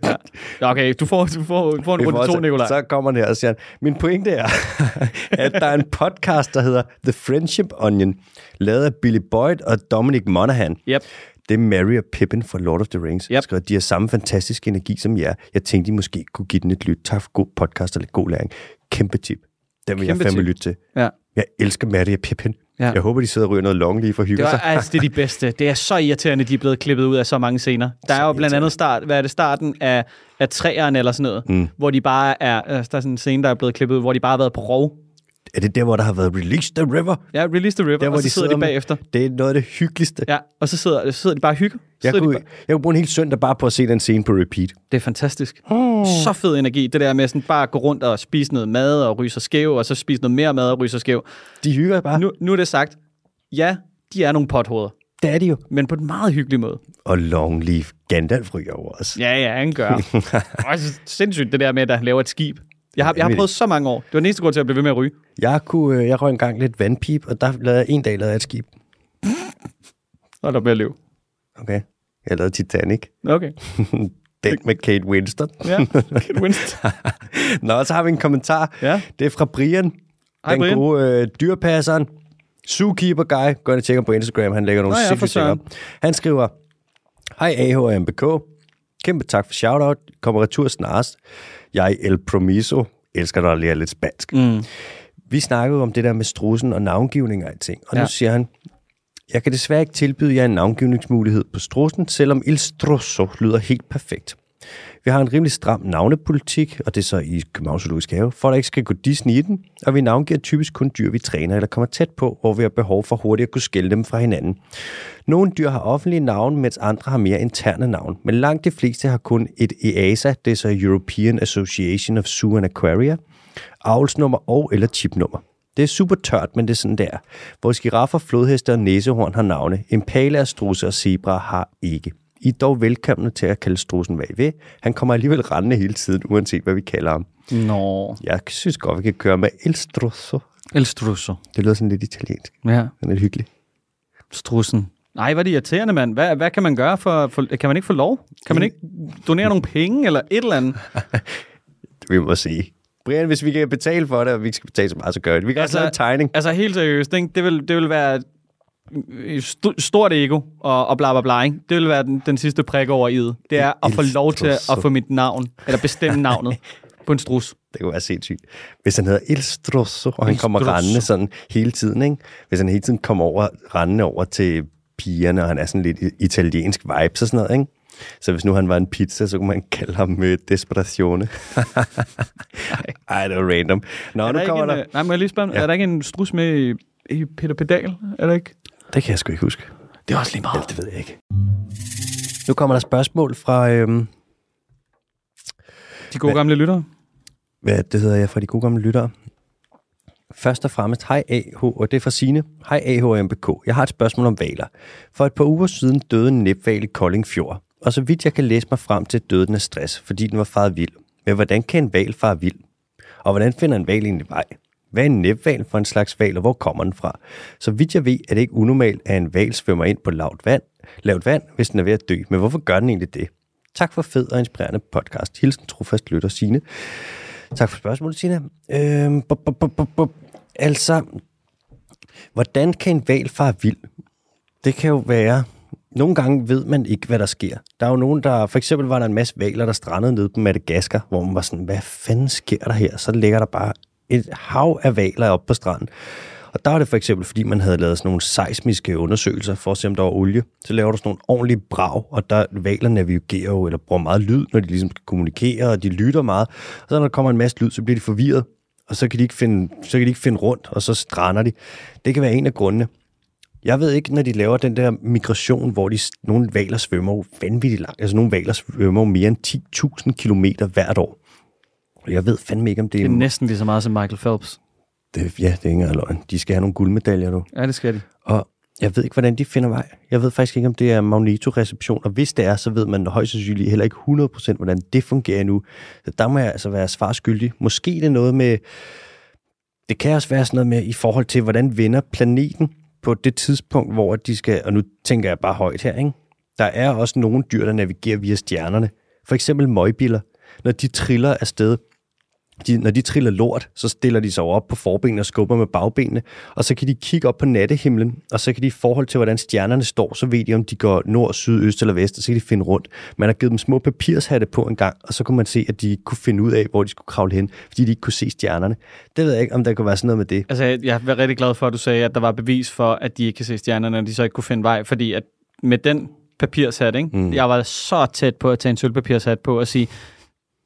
Ja, Okay, du får, du får, du får en runde to, så- Nikolaj. Så kommer det her og siger, min pointe er, at der er en podcast, der hedder The Friendship Onion, lavet af Billy Boyd og Dominic Monaghan. Yep. Det er Mary og Pippin fra Lord of the Rings. Yep. Skriver, de har samme fantastiske energi som jer. Jeg tænkte, I måske kunne give den et lyt. Tak for god podcast og lidt god læring. Kæmpe tip. Den vil Kæmpe jeg fandme lytte til. Ja. Jeg elsker Mary og Pippin. Ja. Jeg håber, de sidder og ryger noget long lige for at hygge Det, sig. var, altså, det er de bedste. Det er så irriterende, de er blevet klippet ud af så mange scener. Der er jo blandt andet start, hvad er det, starten af, af træerne eller sådan noget, mm. hvor de bare er, øh, der er sådan en scene, der er blevet klippet ud, hvor de bare har været på rov. Er det der, hvor der har været Release the River? Ja, Release the River, Der, og hvor så de sidder de med- bagefter. Det er noget af det hyggeligste. Ja, og så sidder, så sidder de bare og hygger. Jeg sidder de kunne, bare- jeg kunne bruge en hel søndag bare på at se den scene på repeat. Det er fantastisk. Så fed energi. Det der med sådan bare at gå rundt og spise noget mad og ryge sig skæv, og så spise noget mere mad og ryge sig skæv. De hygger bare. Nu, nu er det sagt, ja, de er nogle pothoveder, Det er de jo. men på en meget hyggelig måde. Og Long Leaf Gandalf ryger over os. Ja, ja, han gør. Også sindssygt det der med, at han laver et skib. Jeg har, jeg har prøvet så mange år. Det var den eneste grund til at blive ved med at ryge. Jeg, kunne, øh, jeg røg engang lidt vandpip, og der lavede jeg en dag lavede jeg et skib. Og der bliver liv. Okay. Jeg lavede Titanic. Okay. Den med Kate Winston. Ja, Kate Winston. Nå, så har vi en kommentar. Ja. Det er fra Brian. Hej, den Brian. gode øh, dyrpasseren. Zookeeper guy. Gå ind og tjek ham på Instagram. Han lægger nogle Nå sindssygt ting op. Han skriver, Hej AH og MBK. Kæmpe tak for shoutout. Kommer retur snarest. Jeg El Promiso. Elsker dig at lære lidt spansk. Mm. Vi snakkede om det der med strusen og navngivning og alting. Og ja. Nu siger han, jeg kan desværre ikke tilbyde jer en navngivningsmulighed på strusen, selvom Il Strosso lyder helt perfekt. Vi har en rimelig stram navnepolitik, og det er så i Københavns Zoologisk Have, for at der ikke skal gå Disney i den, og vi navngiver typisk kun dyr, vi træner eller kommer tæt på, hvor vi har behov for hurtigt at kunne skille dem fra hinanden. Nogle dyr har offentlige navne, mens andre har mere interne navne, men langt de fleste har kun et EASA, det er så European Association of Zoo and Aquaria, avlsnummer og eller chipnummer. Det er super tørt, men det er sådan der. Vores giraffer, flodheste og næsehorn har navne. Impala, strusse og zebra har ikke. I er dog velkomne til at kalde strussen, hvad I vil. Han kommer alligevel rendende hele tiden, uanset hvad vi kalder ham. Nå. Jeg synes godt, vi kan køre med El Strusso. El Strusso. Det lyder sådan lidt italiensk. Ja, Den er lidt hyggelig. strussen. Nej, hvad er det irriterende, mand. Hvad, hvad kan man gøre for, for... Kan man ikke få lov? Kan man ikke donere nogle penge eller et eller andet? Vi må se. Brian, hvis vi kan betale for det, og vi ikke skal betale så meget, så gør vi det. Vi kan altså, også lave en tegning. Altså helt seriøst, ikke? Det, vil, det vil være st- stort ego og, og bla bla bla. Ikke? Det vil være den, den sidste prik over i'et. Det er at få lov til at få mit navn, eller bestemme navnet på en strus. Det kunne være sindssygt. Hvis han hedder Il Strosso, og han kommer rendende sådan hele tiden, ikke? Hvis han hele tiden kommer over, rendende over til pigerne, og han er sådan lidt i- italiensk vibes og sådan noget, ikke? Så hvis nu han var en pizza, så kunne man kalde ham med Desperazione. Ej, det var random. Nå, Er nu der ikke kommer en, der... øh, nej, må jeg lige spørge, ja. er der ikke en strus med i, i Peter Pedal? Er der ikke? Det kan jeg sgu ikke huske. Det er også lige meget. Det ved jeg ikke. Nu kommer der spørgsmål fra... Øhm, De gode gamle lyttere. hvad det hedder jeg fra de gode gamle lyttere. Først og fremmest, hej AH, og det er fra Signe. Hej AH og MBK. Jeg har et spørgsmål om valer. For et par uger siden døde en næbval i Kolding Fjord. Og så vidt jeg kan læse mig frem til, døde den af stress, fordi den var faret vild. Men hvordan kan en val fare vild? Og hvordan finder en val egentlig vej? Hvad er en næbval for en slags val, og hvor kommer den fra? Så vidt jeg ved, er det ikke unormalt, at en val svømmer ind på lavt vand, lavt vand, hvis den er ved at dø. Men hvorfor gør den egentlig det? Tak for fed og inspirerende podcast. Hilsen trofast lytter Signe. Tak for spørgsmålet, Signe. Øhm. Altså, hvordan kan en val fare vild? Det kan jo være... Nogle gange ved man ikke, hvad der sker. Der er jo nogen, der... For eksempel var der en masse valer, der strandede nede på Madagaskar, hvor man var sådan, hvad fanden sker der her? Så ligger der bare et hav af valer op på stranden. Og der var det for eksempel, fordi man havde lavet sådan nogle seismiske undersøgelser for at se, om der var olie. Så laver du sådan nogle ordentlige brag, og der valer navigerer jo, eller bruger meget lyd, når de ligesom skal kommunikere, og de lytter meget. Og så når der kommer en masse lyd, så bliver de forvirret, og så kan de ikke finde, så kan de ikke finde rundt, og så strander de. Det kan være en af grundene. Jeg ved ikke, når de laver den der migration, hvor de, nogle valer svømmer jo vanvittigt langt. Altså nogle valer svømmer jo mere end 10.000 km hvert år. Jeg ved fandme ikke, om det Det er... er næsten lige så meget som Michael Phelps. det, ja, det er ikke engang løgn. De skal have nogle guldmedaljer nu. Ja, det skal de. Og jeg ved ikke, hvordan de finder vej. Jeg ved faktisk ikke, om det er magnetoreception. Og hvis det er, så ved man højst sandsynligt heller ikke 100% hvordan det fungerer nu. Så der må jeg altså være svarskyldig. Måske det er noget med... Det kan også være sådan noget med, i forhold til, hvordan vender planeten. på det tidspunkt, hvor de skal, og nu tænker jeg bare højt her, ikke? der er også nogle dyr, der navigerer via stjernerne. For eksempel møgbiller. Når de triller afsted, de, når de triller lort, så stiller de sig op på forbenene og skubber med bagbenene, og så kan de kigge op på nattehimlen, og så kan de i forhold til, hvordan stjernerne står, så ved de, om de går nord, syd, øst eller vest, og så kan de finde rundt. Man har givet dem små papirshatte på en gang, og så kunne man se, at de kunne finde ud af, hvor de skulle kravle hen, fordi de ikke kunne se stjernerne. Det ved jeg ikke, om der kunne være sådan noget med det. Altså, jeg- er rigtig glad for, at du sagde, at der var bevis for, at de ikke kan se stjernerne, og de så ikke kunne finde vej, fordi at med den papirshat, ikke? Mm. jeg var så tæt på at tage en sølvpapirshat på og sige,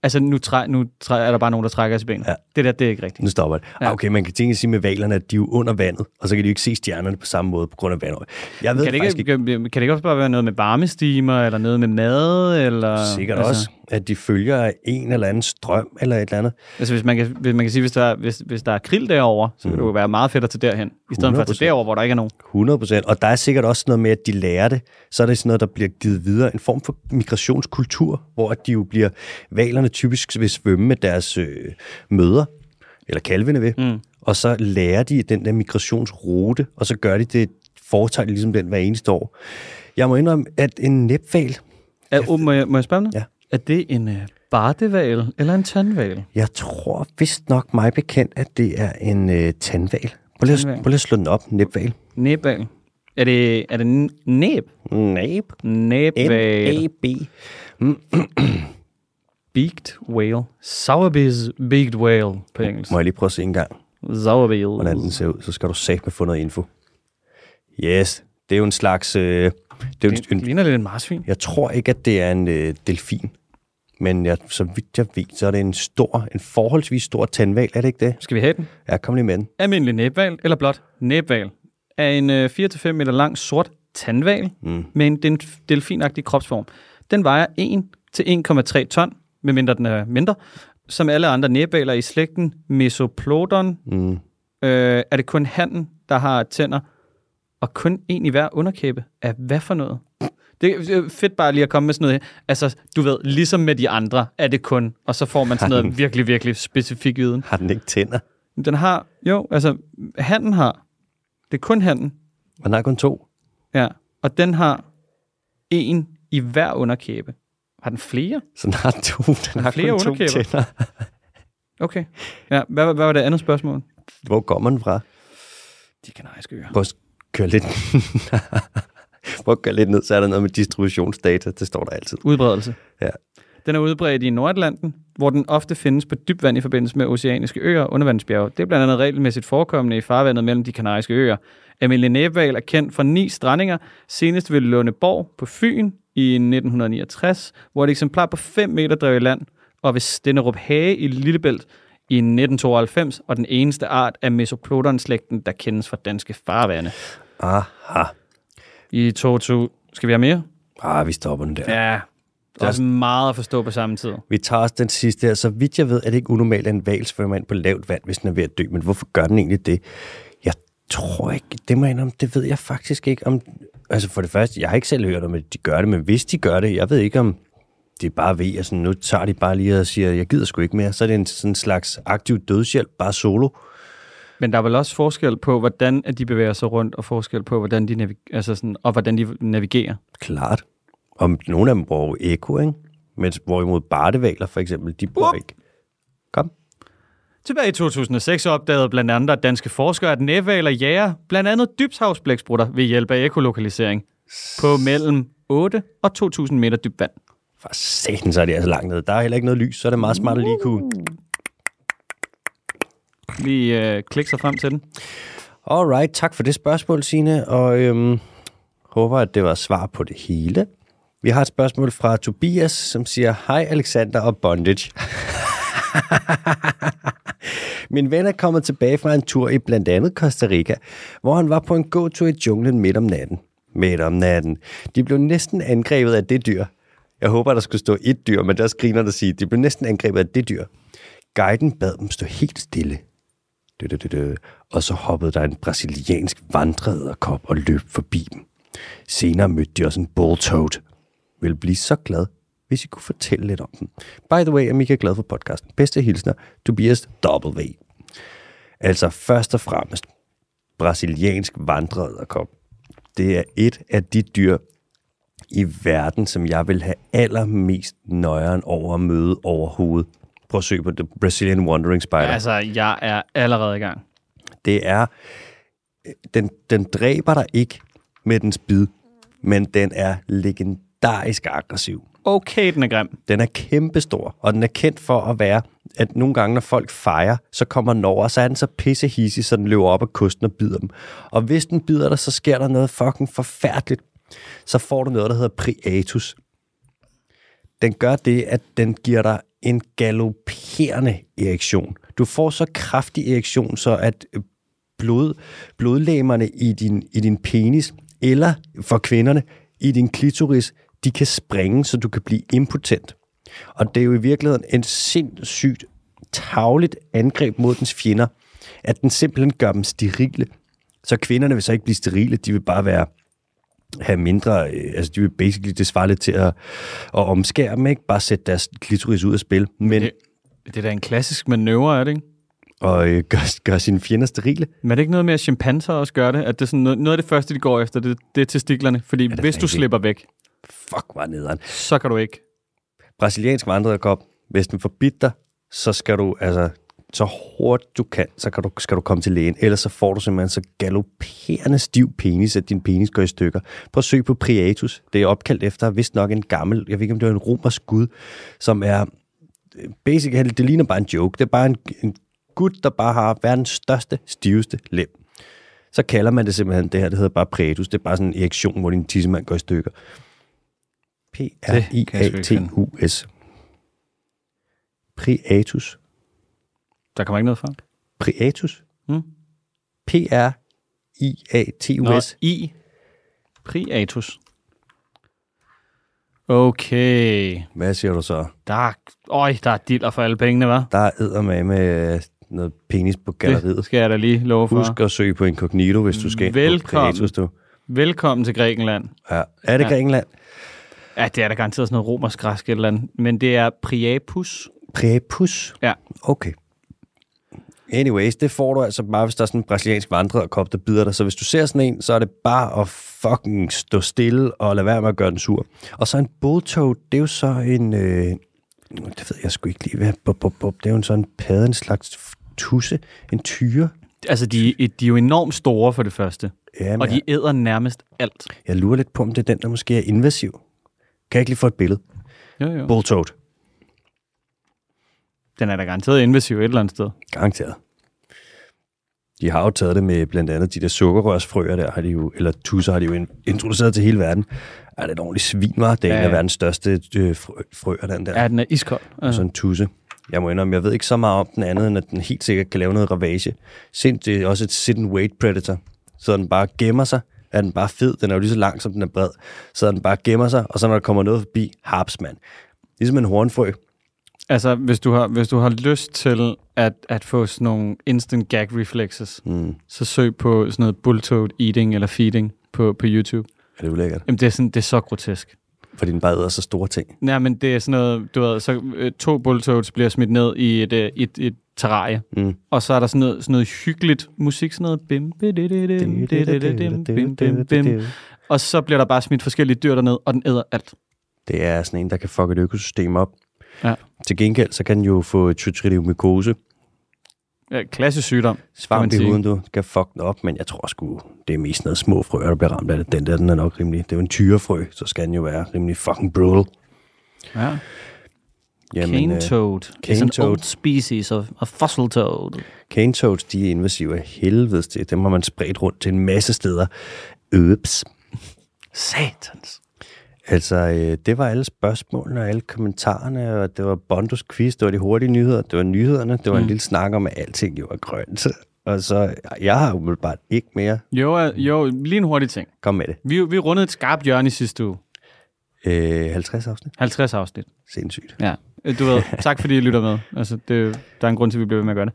altså nu, træ, nu træ, er der bare nogen, der trækker os i benet. Ja. Det der, det er ikke rigtigt. Nu stopper det. Ja. Ja. Okay, man kan tænke sige med valerne, at de er jo under vandet, og så kan de jo ikke se stjernerne på samme måde på grund af vandet. Jeg ved Kan det, ikke, ikke, kan det ikke også bare være noget med varmestimer, eller noget med mad, eller... sikkert altså. også, at de følger en eller anden strøm eller et eller andet. Altså hvis man kan, hvis man kan sige, hvis der, er- hvis, hvis der er krill derovre, så vil det jo være meget fedt at tage derhen, i stedet for at 100%. tage derover, hvor der ikke er nogen. 100 procent. Og der er sikkert også noget med, at de lærer det. Så er det sådan noget, der bliver givet videre. En form for migrationskultur, hvor de jo bliver... Valerne typisk vil svømme med deres øh, møder, eller kalvene ved. Mm. Og så lærer de den der migrationsrute, og så gør de det, foretager de ligesom den hver eneste år. Jeg må indrømme, at en næbval, Er, oh, må, jeg, må jeg spørge om noget? Ja. Er det en uh, bardeval eller en tandval? jeg tror vist nok mig bekendt, at det er en øh, tandval. Prøv lige, at, Tandhval. prøv lige at slå den op, næbval. Næbval. Er det, er det næb? Næb. Næbval. N-A-B. Beaked whale. Sourbiz beaked whale på engelsk. Må jeg lige prøve at se en gang? Sourbiz. hvordan den ser ud, så skal du sagt med få noget info. Yes, det er jo en slags... Øh, det er Det, en, det ligner lidt en marsvin. jeg tror ikke, at det er en øh, delfin. Men jeg, så vidt jeg ved, så er det en stor, en forholdsvis stor tandval, er det ikke det? Skal vi have den? Ja, kom lige med den. Almindelig næbval, eller blot næbval, er en øh, 4-5 meter lang sort tandval mm. med en delfinagtig kropsform. Den vejer 1 til 1,3 ton, medmindre den er mindre. Som alle andre næbvaler i slægten Mesoplodon, Mm. øh, er det kun handen, der har tænder, og kun en i hver underkæbe. Af hvad for noget? Det er fedt bare lige at komme med sådan noget. Altså, du ved, ligesom med de andre, er det kun, og så får man sådan noget virkelig, virkelig specifik viden. Har den ikke tænder? Den har, jo, altså, handen har, det er kun handen, Og den har kun to. ja, og den har en i hver underkæbe. Har den flere? Så den har to, den har flere kun to underkæber. tænder. Okay. Ja, hvad, hvad var det andet spørgsmål? Hvor kommer den fra? De kanariske øer. Prøv at køre lidt... Prøv at køre lidt ned, så er der noget med distributionsdata. Det står der altid. Udbredelse. Ja. Den er udbredt i Nordatlanten, hvor den ofte findes på dybt vand i forbindelse med oceaniske øer og undervandsbjerge. Det er blandt andet regelmæssigt forekommende i farvandet mellem de kanariske øer. Amelie Næbval er kendt for ni strandinger, senest ved Lundeborg på Fyn i 1969, hvor et eksemplar på 5 meter drev i land, og ved Stenderup Hage i Lillebælt i 1992, og den eneste art af Mesoplodon-slægten, der kendes fra danske farvande. Aha. I 2000... Skal vi have mere? Ah, vi stopper den der. Ja, det er også meget at forstå på samme tid. Vi tager også den sidste her. Så vidt jeg ved, er det ikke unormalt, at en val svømmer ind på lavt vand, hvis den er ved at dø. Men hvorfor gør den egentlig det? Jeg tror ikke, det må jeg indrømme, det ved jeg faktisk ikke om... Altså for det første, jeg har ikke selv hørt om, at de gør det, men hvis de gør det, jeg ved ikke om det bare ved, at sådan, nu tager de bare lige og siger, jeg gider sgu ikke mere. Så er det en sådan slags aktiv dødshjælp, bare solo. Men der er vel også forskel på, hvordan de bevæger sig rundt, og forskel på, hvordan de, navig- altså sådan, og hvordan de navigerer. Klart. Om nogle af dem bruger jo eko, ikke? Mens hvorimod bardevaler for eksempel, de bruger Up. ikke. Kom. Tilbage i 2006 opdagede blandt andet danske forskere, at nævaler jager blandt andet dybshavsblæksprutter ved hjælp af ekolokalisering på mellem 8 og 2.000 meter dybt vand. For satan, så er det altså langt ned. Der er heller ikke noget lys, så er det meget smart at lige kunne... Lige øh, klikke sig frem til den. Alright, tak for det spørgsmål, Signe, og øhm, håber, at det var svar på det hele. Vi har et spørgsmål fra Tobias, som siger, Hej Alexander og Bondage. Min ven er kommet tilbage fra en tur i blandt andet Costa Rica, hvor han var på en gåtur i junglen midt om natten. Midt om natten. De blev næsten angrebet af det dyr. Jeg håber, der skulle stå et dyr, men der griner der sige, de blev næsten angrebet af det dyr. Guiden bad dem stå helt stille. Og så hoppede der en brasiliansk vandrederkop og løb forbi dem. Senere mødte de også en bulltoad. Vil blive så glad, hvis I kunne fortælle lidt om den. By the way, er mega glad for podcasten. Bedste hilsner, Tobias W. Altså først og fremmest, brasiliansk vandrederkop. Det er et af de dyr i verden, som jeg vil have allermest nøjeren over at møde overhovedet. Prøv at søge på The Brazilian Wandering Spider. Altså, jeg er allerede i gang. Det er, den, den dræber dig ikke med dens bid, men den er legendarisk aggressiv. Okay, den er grim. Den er kæmpestor, og den er kendt for at være, at nogle gange, når folk fejrer, så kommer den over, og så er den så pissehissig, så den løber op ad kysten og bider dem. Og hvis den bider dig, så sker der noget fucking forfærdeligt. Så får du noget, der hedder priatus. Den gør det, at den giver dig en galopperende erektion. Du får så kraftig erektion, så at øh, blod, blodlæmerne i din, i din penis, eller for kvinderne, i din klitoris, de kan springe, så du kan blive impotent. Og det er jo i virkeligheden en sindssygt tavligt angreb mod dens fjender, at den simpelthen gør dem sterile. Så kvinderne vil så ikke blive sterile, de vil bare være have mindre, øh, altså de vil basically, det svarer lidt til at, at omskære dem, ikke? Bare sætte deres klitoris ud af spil, men Det, det er da en klassisk manøvre, er det ikke? og øh, gør, gør sine fjender sterile. Men er det ikke noget med, at chimpanser også gør det? At det er sådan noget, noget af det første, de går efter, det, det er testiklerne. Fordi det hvis du slipper væk, Fuck, var nederen. så kan du ikke. brasiliansk vandrederkop, hvis den forbidt dig, så skal du, altså, så hurtigt du kan, så kan du, skal du komme til lægen. Ellers så får du simpelthen så galopperende stiv penis, at din penis går i stykker. Prøv at søge på Priatus. Det er opkaldt efter, vist nok en gammel, jeg ved ikke, om det var en romersk gud, som er, basically, det ligner bare en joke. Det er bare en, en gud, der bare har verdens største, stiveste lem. Så kalder man det simpelthen, det her, det hedder bare Priatus. Det er bare sådan en erektion, hvor din tissemand går i stykker. P-R-I-A-T-U-S. Priatus. Der kommer ikke noget fra. Priatus. Mm. P-R-I-A-T-U-S. i Priatus. Okay. Hvad siger du så? Der er, øj, der er diller for alle pengene, hva'? Der er eddermame med øh, noget penis på galleriet. Det skal jeg da lige love for. Husk at søge på incognito, hvis du skal Velkommen. Priatus. Du. Velkommen til Grækenland. Ja. Er det Ja. Grækenland? Ja, det er da garanteret sådan noget romersk græsk eller andet. Men det er Priapus. Priapus? Ja. Okay. Anyways, det får du altså bare, hvis der er sådan en brasiliansk vandrederkop, der bider dig. Så hvis du ser sådan en, så er det bare at fucking stå stille og lade være med at gøre den sur. Og så en bulltoad, det er jo så en... Øh, det ved jeg sgu ikke lige, hvad bup, bup, bup. Det er jo en sådan padde, en slags tusse, en tyre. Altså, de, de er jo enormt store for det første. Ja, Og de æder nærmest alt. Jeg lurer lidt på, om det er den, der måske er invasiv. Kan jeg ikke lige få et billede? Jo, jo. Bulltoad. Den er da garanteret invasiv et eller andet sted. Garanteret. De har jo taget det med blandt andet de der sukkerrørsfrøer der, har de jo, eller tusser har de jo in- introduceret til hele verden. Er det et ordentligt svin, var? Det er Ja, en af verdens største øh, frø, frøer, den der. Ja, den er iskold. Ja. Sådan en tusse. Jeg må indrømme, jeg ved ikke så meget om den andet, end at den helt sikkert kan lave noget ravage. Sind, det er også et sit and wait predator. Så den bare gemmer sig. Er den bare fed? Den er jo lige så lang, som den er bred. Så den bare gemmer sig, og så når der kommer noget forbi, harps man. Ligesom en hornfrø. Altså, hvis du har, hvis du har lyst til at, at få sådan nogle instant gag reflexes, Mm. så søg på sådan noget bulltoad eating eller feeding på, på YouTube. Er det ulækkert? Jamen, det er, sådan, det er så grotesk. Fordi den bare æder så store ting. Nej, men det er sådan noget, du ved, så øh, to bulltoads bliver smidt ned i et, øh, et, et terrarie, Mm. og så er der sådan noget, sådan noget hyggeligt musik, sådan noget bim, didididim, bim, bim, bim. og så bliver der bare smidt forskellige dyr derned, og den æder alt. Det er sådan en, der kan fuck et økosystem op. Ja. Til gengæld, så kan den jo få trytridiomykose. Ja, klassisk sygdom. Svamp i huden, du kan fuck den op, men jeg tror sgu, det er mest noget små frøer, der bliver ramt af det. Den der, den er nok rimelig. Det er jo en tyrefrø, så skal den jo være rimelig fucking brutal. Ja. Jamen, Cane øh, toad is cane an toad. old species of a fossil toad. cane toads, de er invasive af helvedes til. Dem har man spredt rundt til en masse steder. Øps. Satans. Altså, øh, det var alle spørgsmålene og alle kommentarerne, og det var Bondos quiz, det var de hurtige nyheder, det var nyhederne, det var mm. en lille snak om, at alting jo er grønt. Og så, jeg har umiddelbart ikke mere. Jo, øh, jo, lige en hurtig ting. Kom med det. Vi, vi rundede et skarpt hjørne i sidste uge. Øh, 50 afsnit. 50 afsnit. Sindssygt. Ja. Øh, Du ved, tak fordi I lytter med. Altså, det, der er en grund til, at vi bliver ved med at gøre det.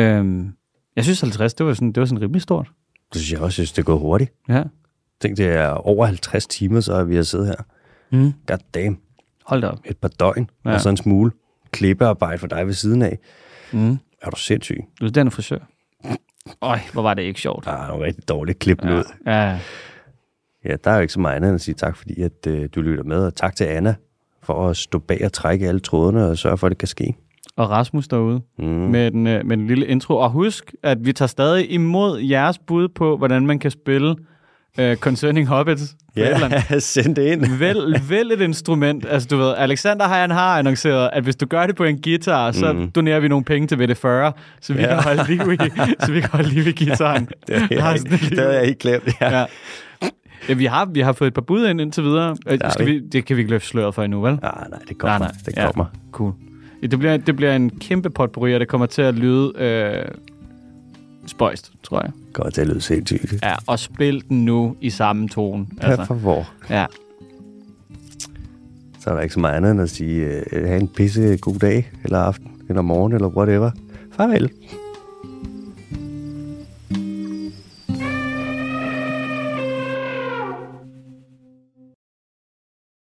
Øhm, jeg synes 50, det var sådan, det var sådan rimelig stort. Det synes jeg også, synes, det er gået hurtigt. Ja. Tænk, det er over 50 timer, så vi har siddet her. Mm. God damn. Hold da op. Et par døgn, ja. Og så en smule klippearbejde for dig ved siden af. Mm. Er du sindssyg? Du er den frisør. Øj, hvor var det ikke sjovt. Ah, nogle rigtig dårligt klip ja. ud. Ja, Ja, der er jo ikke så meget andet end at sige tak, fordi at, øh, du lytter med, og tak til Anna for at stå bag og trække alle trådene og sørge for, at det kan ske. og Rasmus derude Mm. med, en, øh, med en lille intro. Og husk, at vi tager stadig imod jeres bud på, hvordan man kan spille uh, Concerning Hobbits. Ja, send det ind. Vælg, vælg et instrument. Altså, du ved, Alexander han har annonceret, at hvis du gør det på en guitar, så Mhm. donerer vi nogle penge til VD40, så vi, Ja. kan, holde liv i, så vi kan holde liv i gitaren. Det har Der er jeg, det havde jeg ikke glemt. Ja. Ja. Ja, vi har, vi har fået et par bud ind indtil videre. Har Skal vi. det kan vi ikke løfte sløret for endnu, vel? Ah, nej, det kommer. Nej, nej. Det Ja. kommer. Cool. Ja, Det bliver, det bliver en kæmpe potpourri, og det kommer til at lyde øh, spøjst, tror jeg. Det kommer til at lyde sindssygt. Ja, og spil den nu i samme tone. Altså. Altså, For hvor? ja. Så er der ikke så meget andet end at sige, øh, have en pisse god dag, eller aften, eller morgen, eller whatever. Farvel.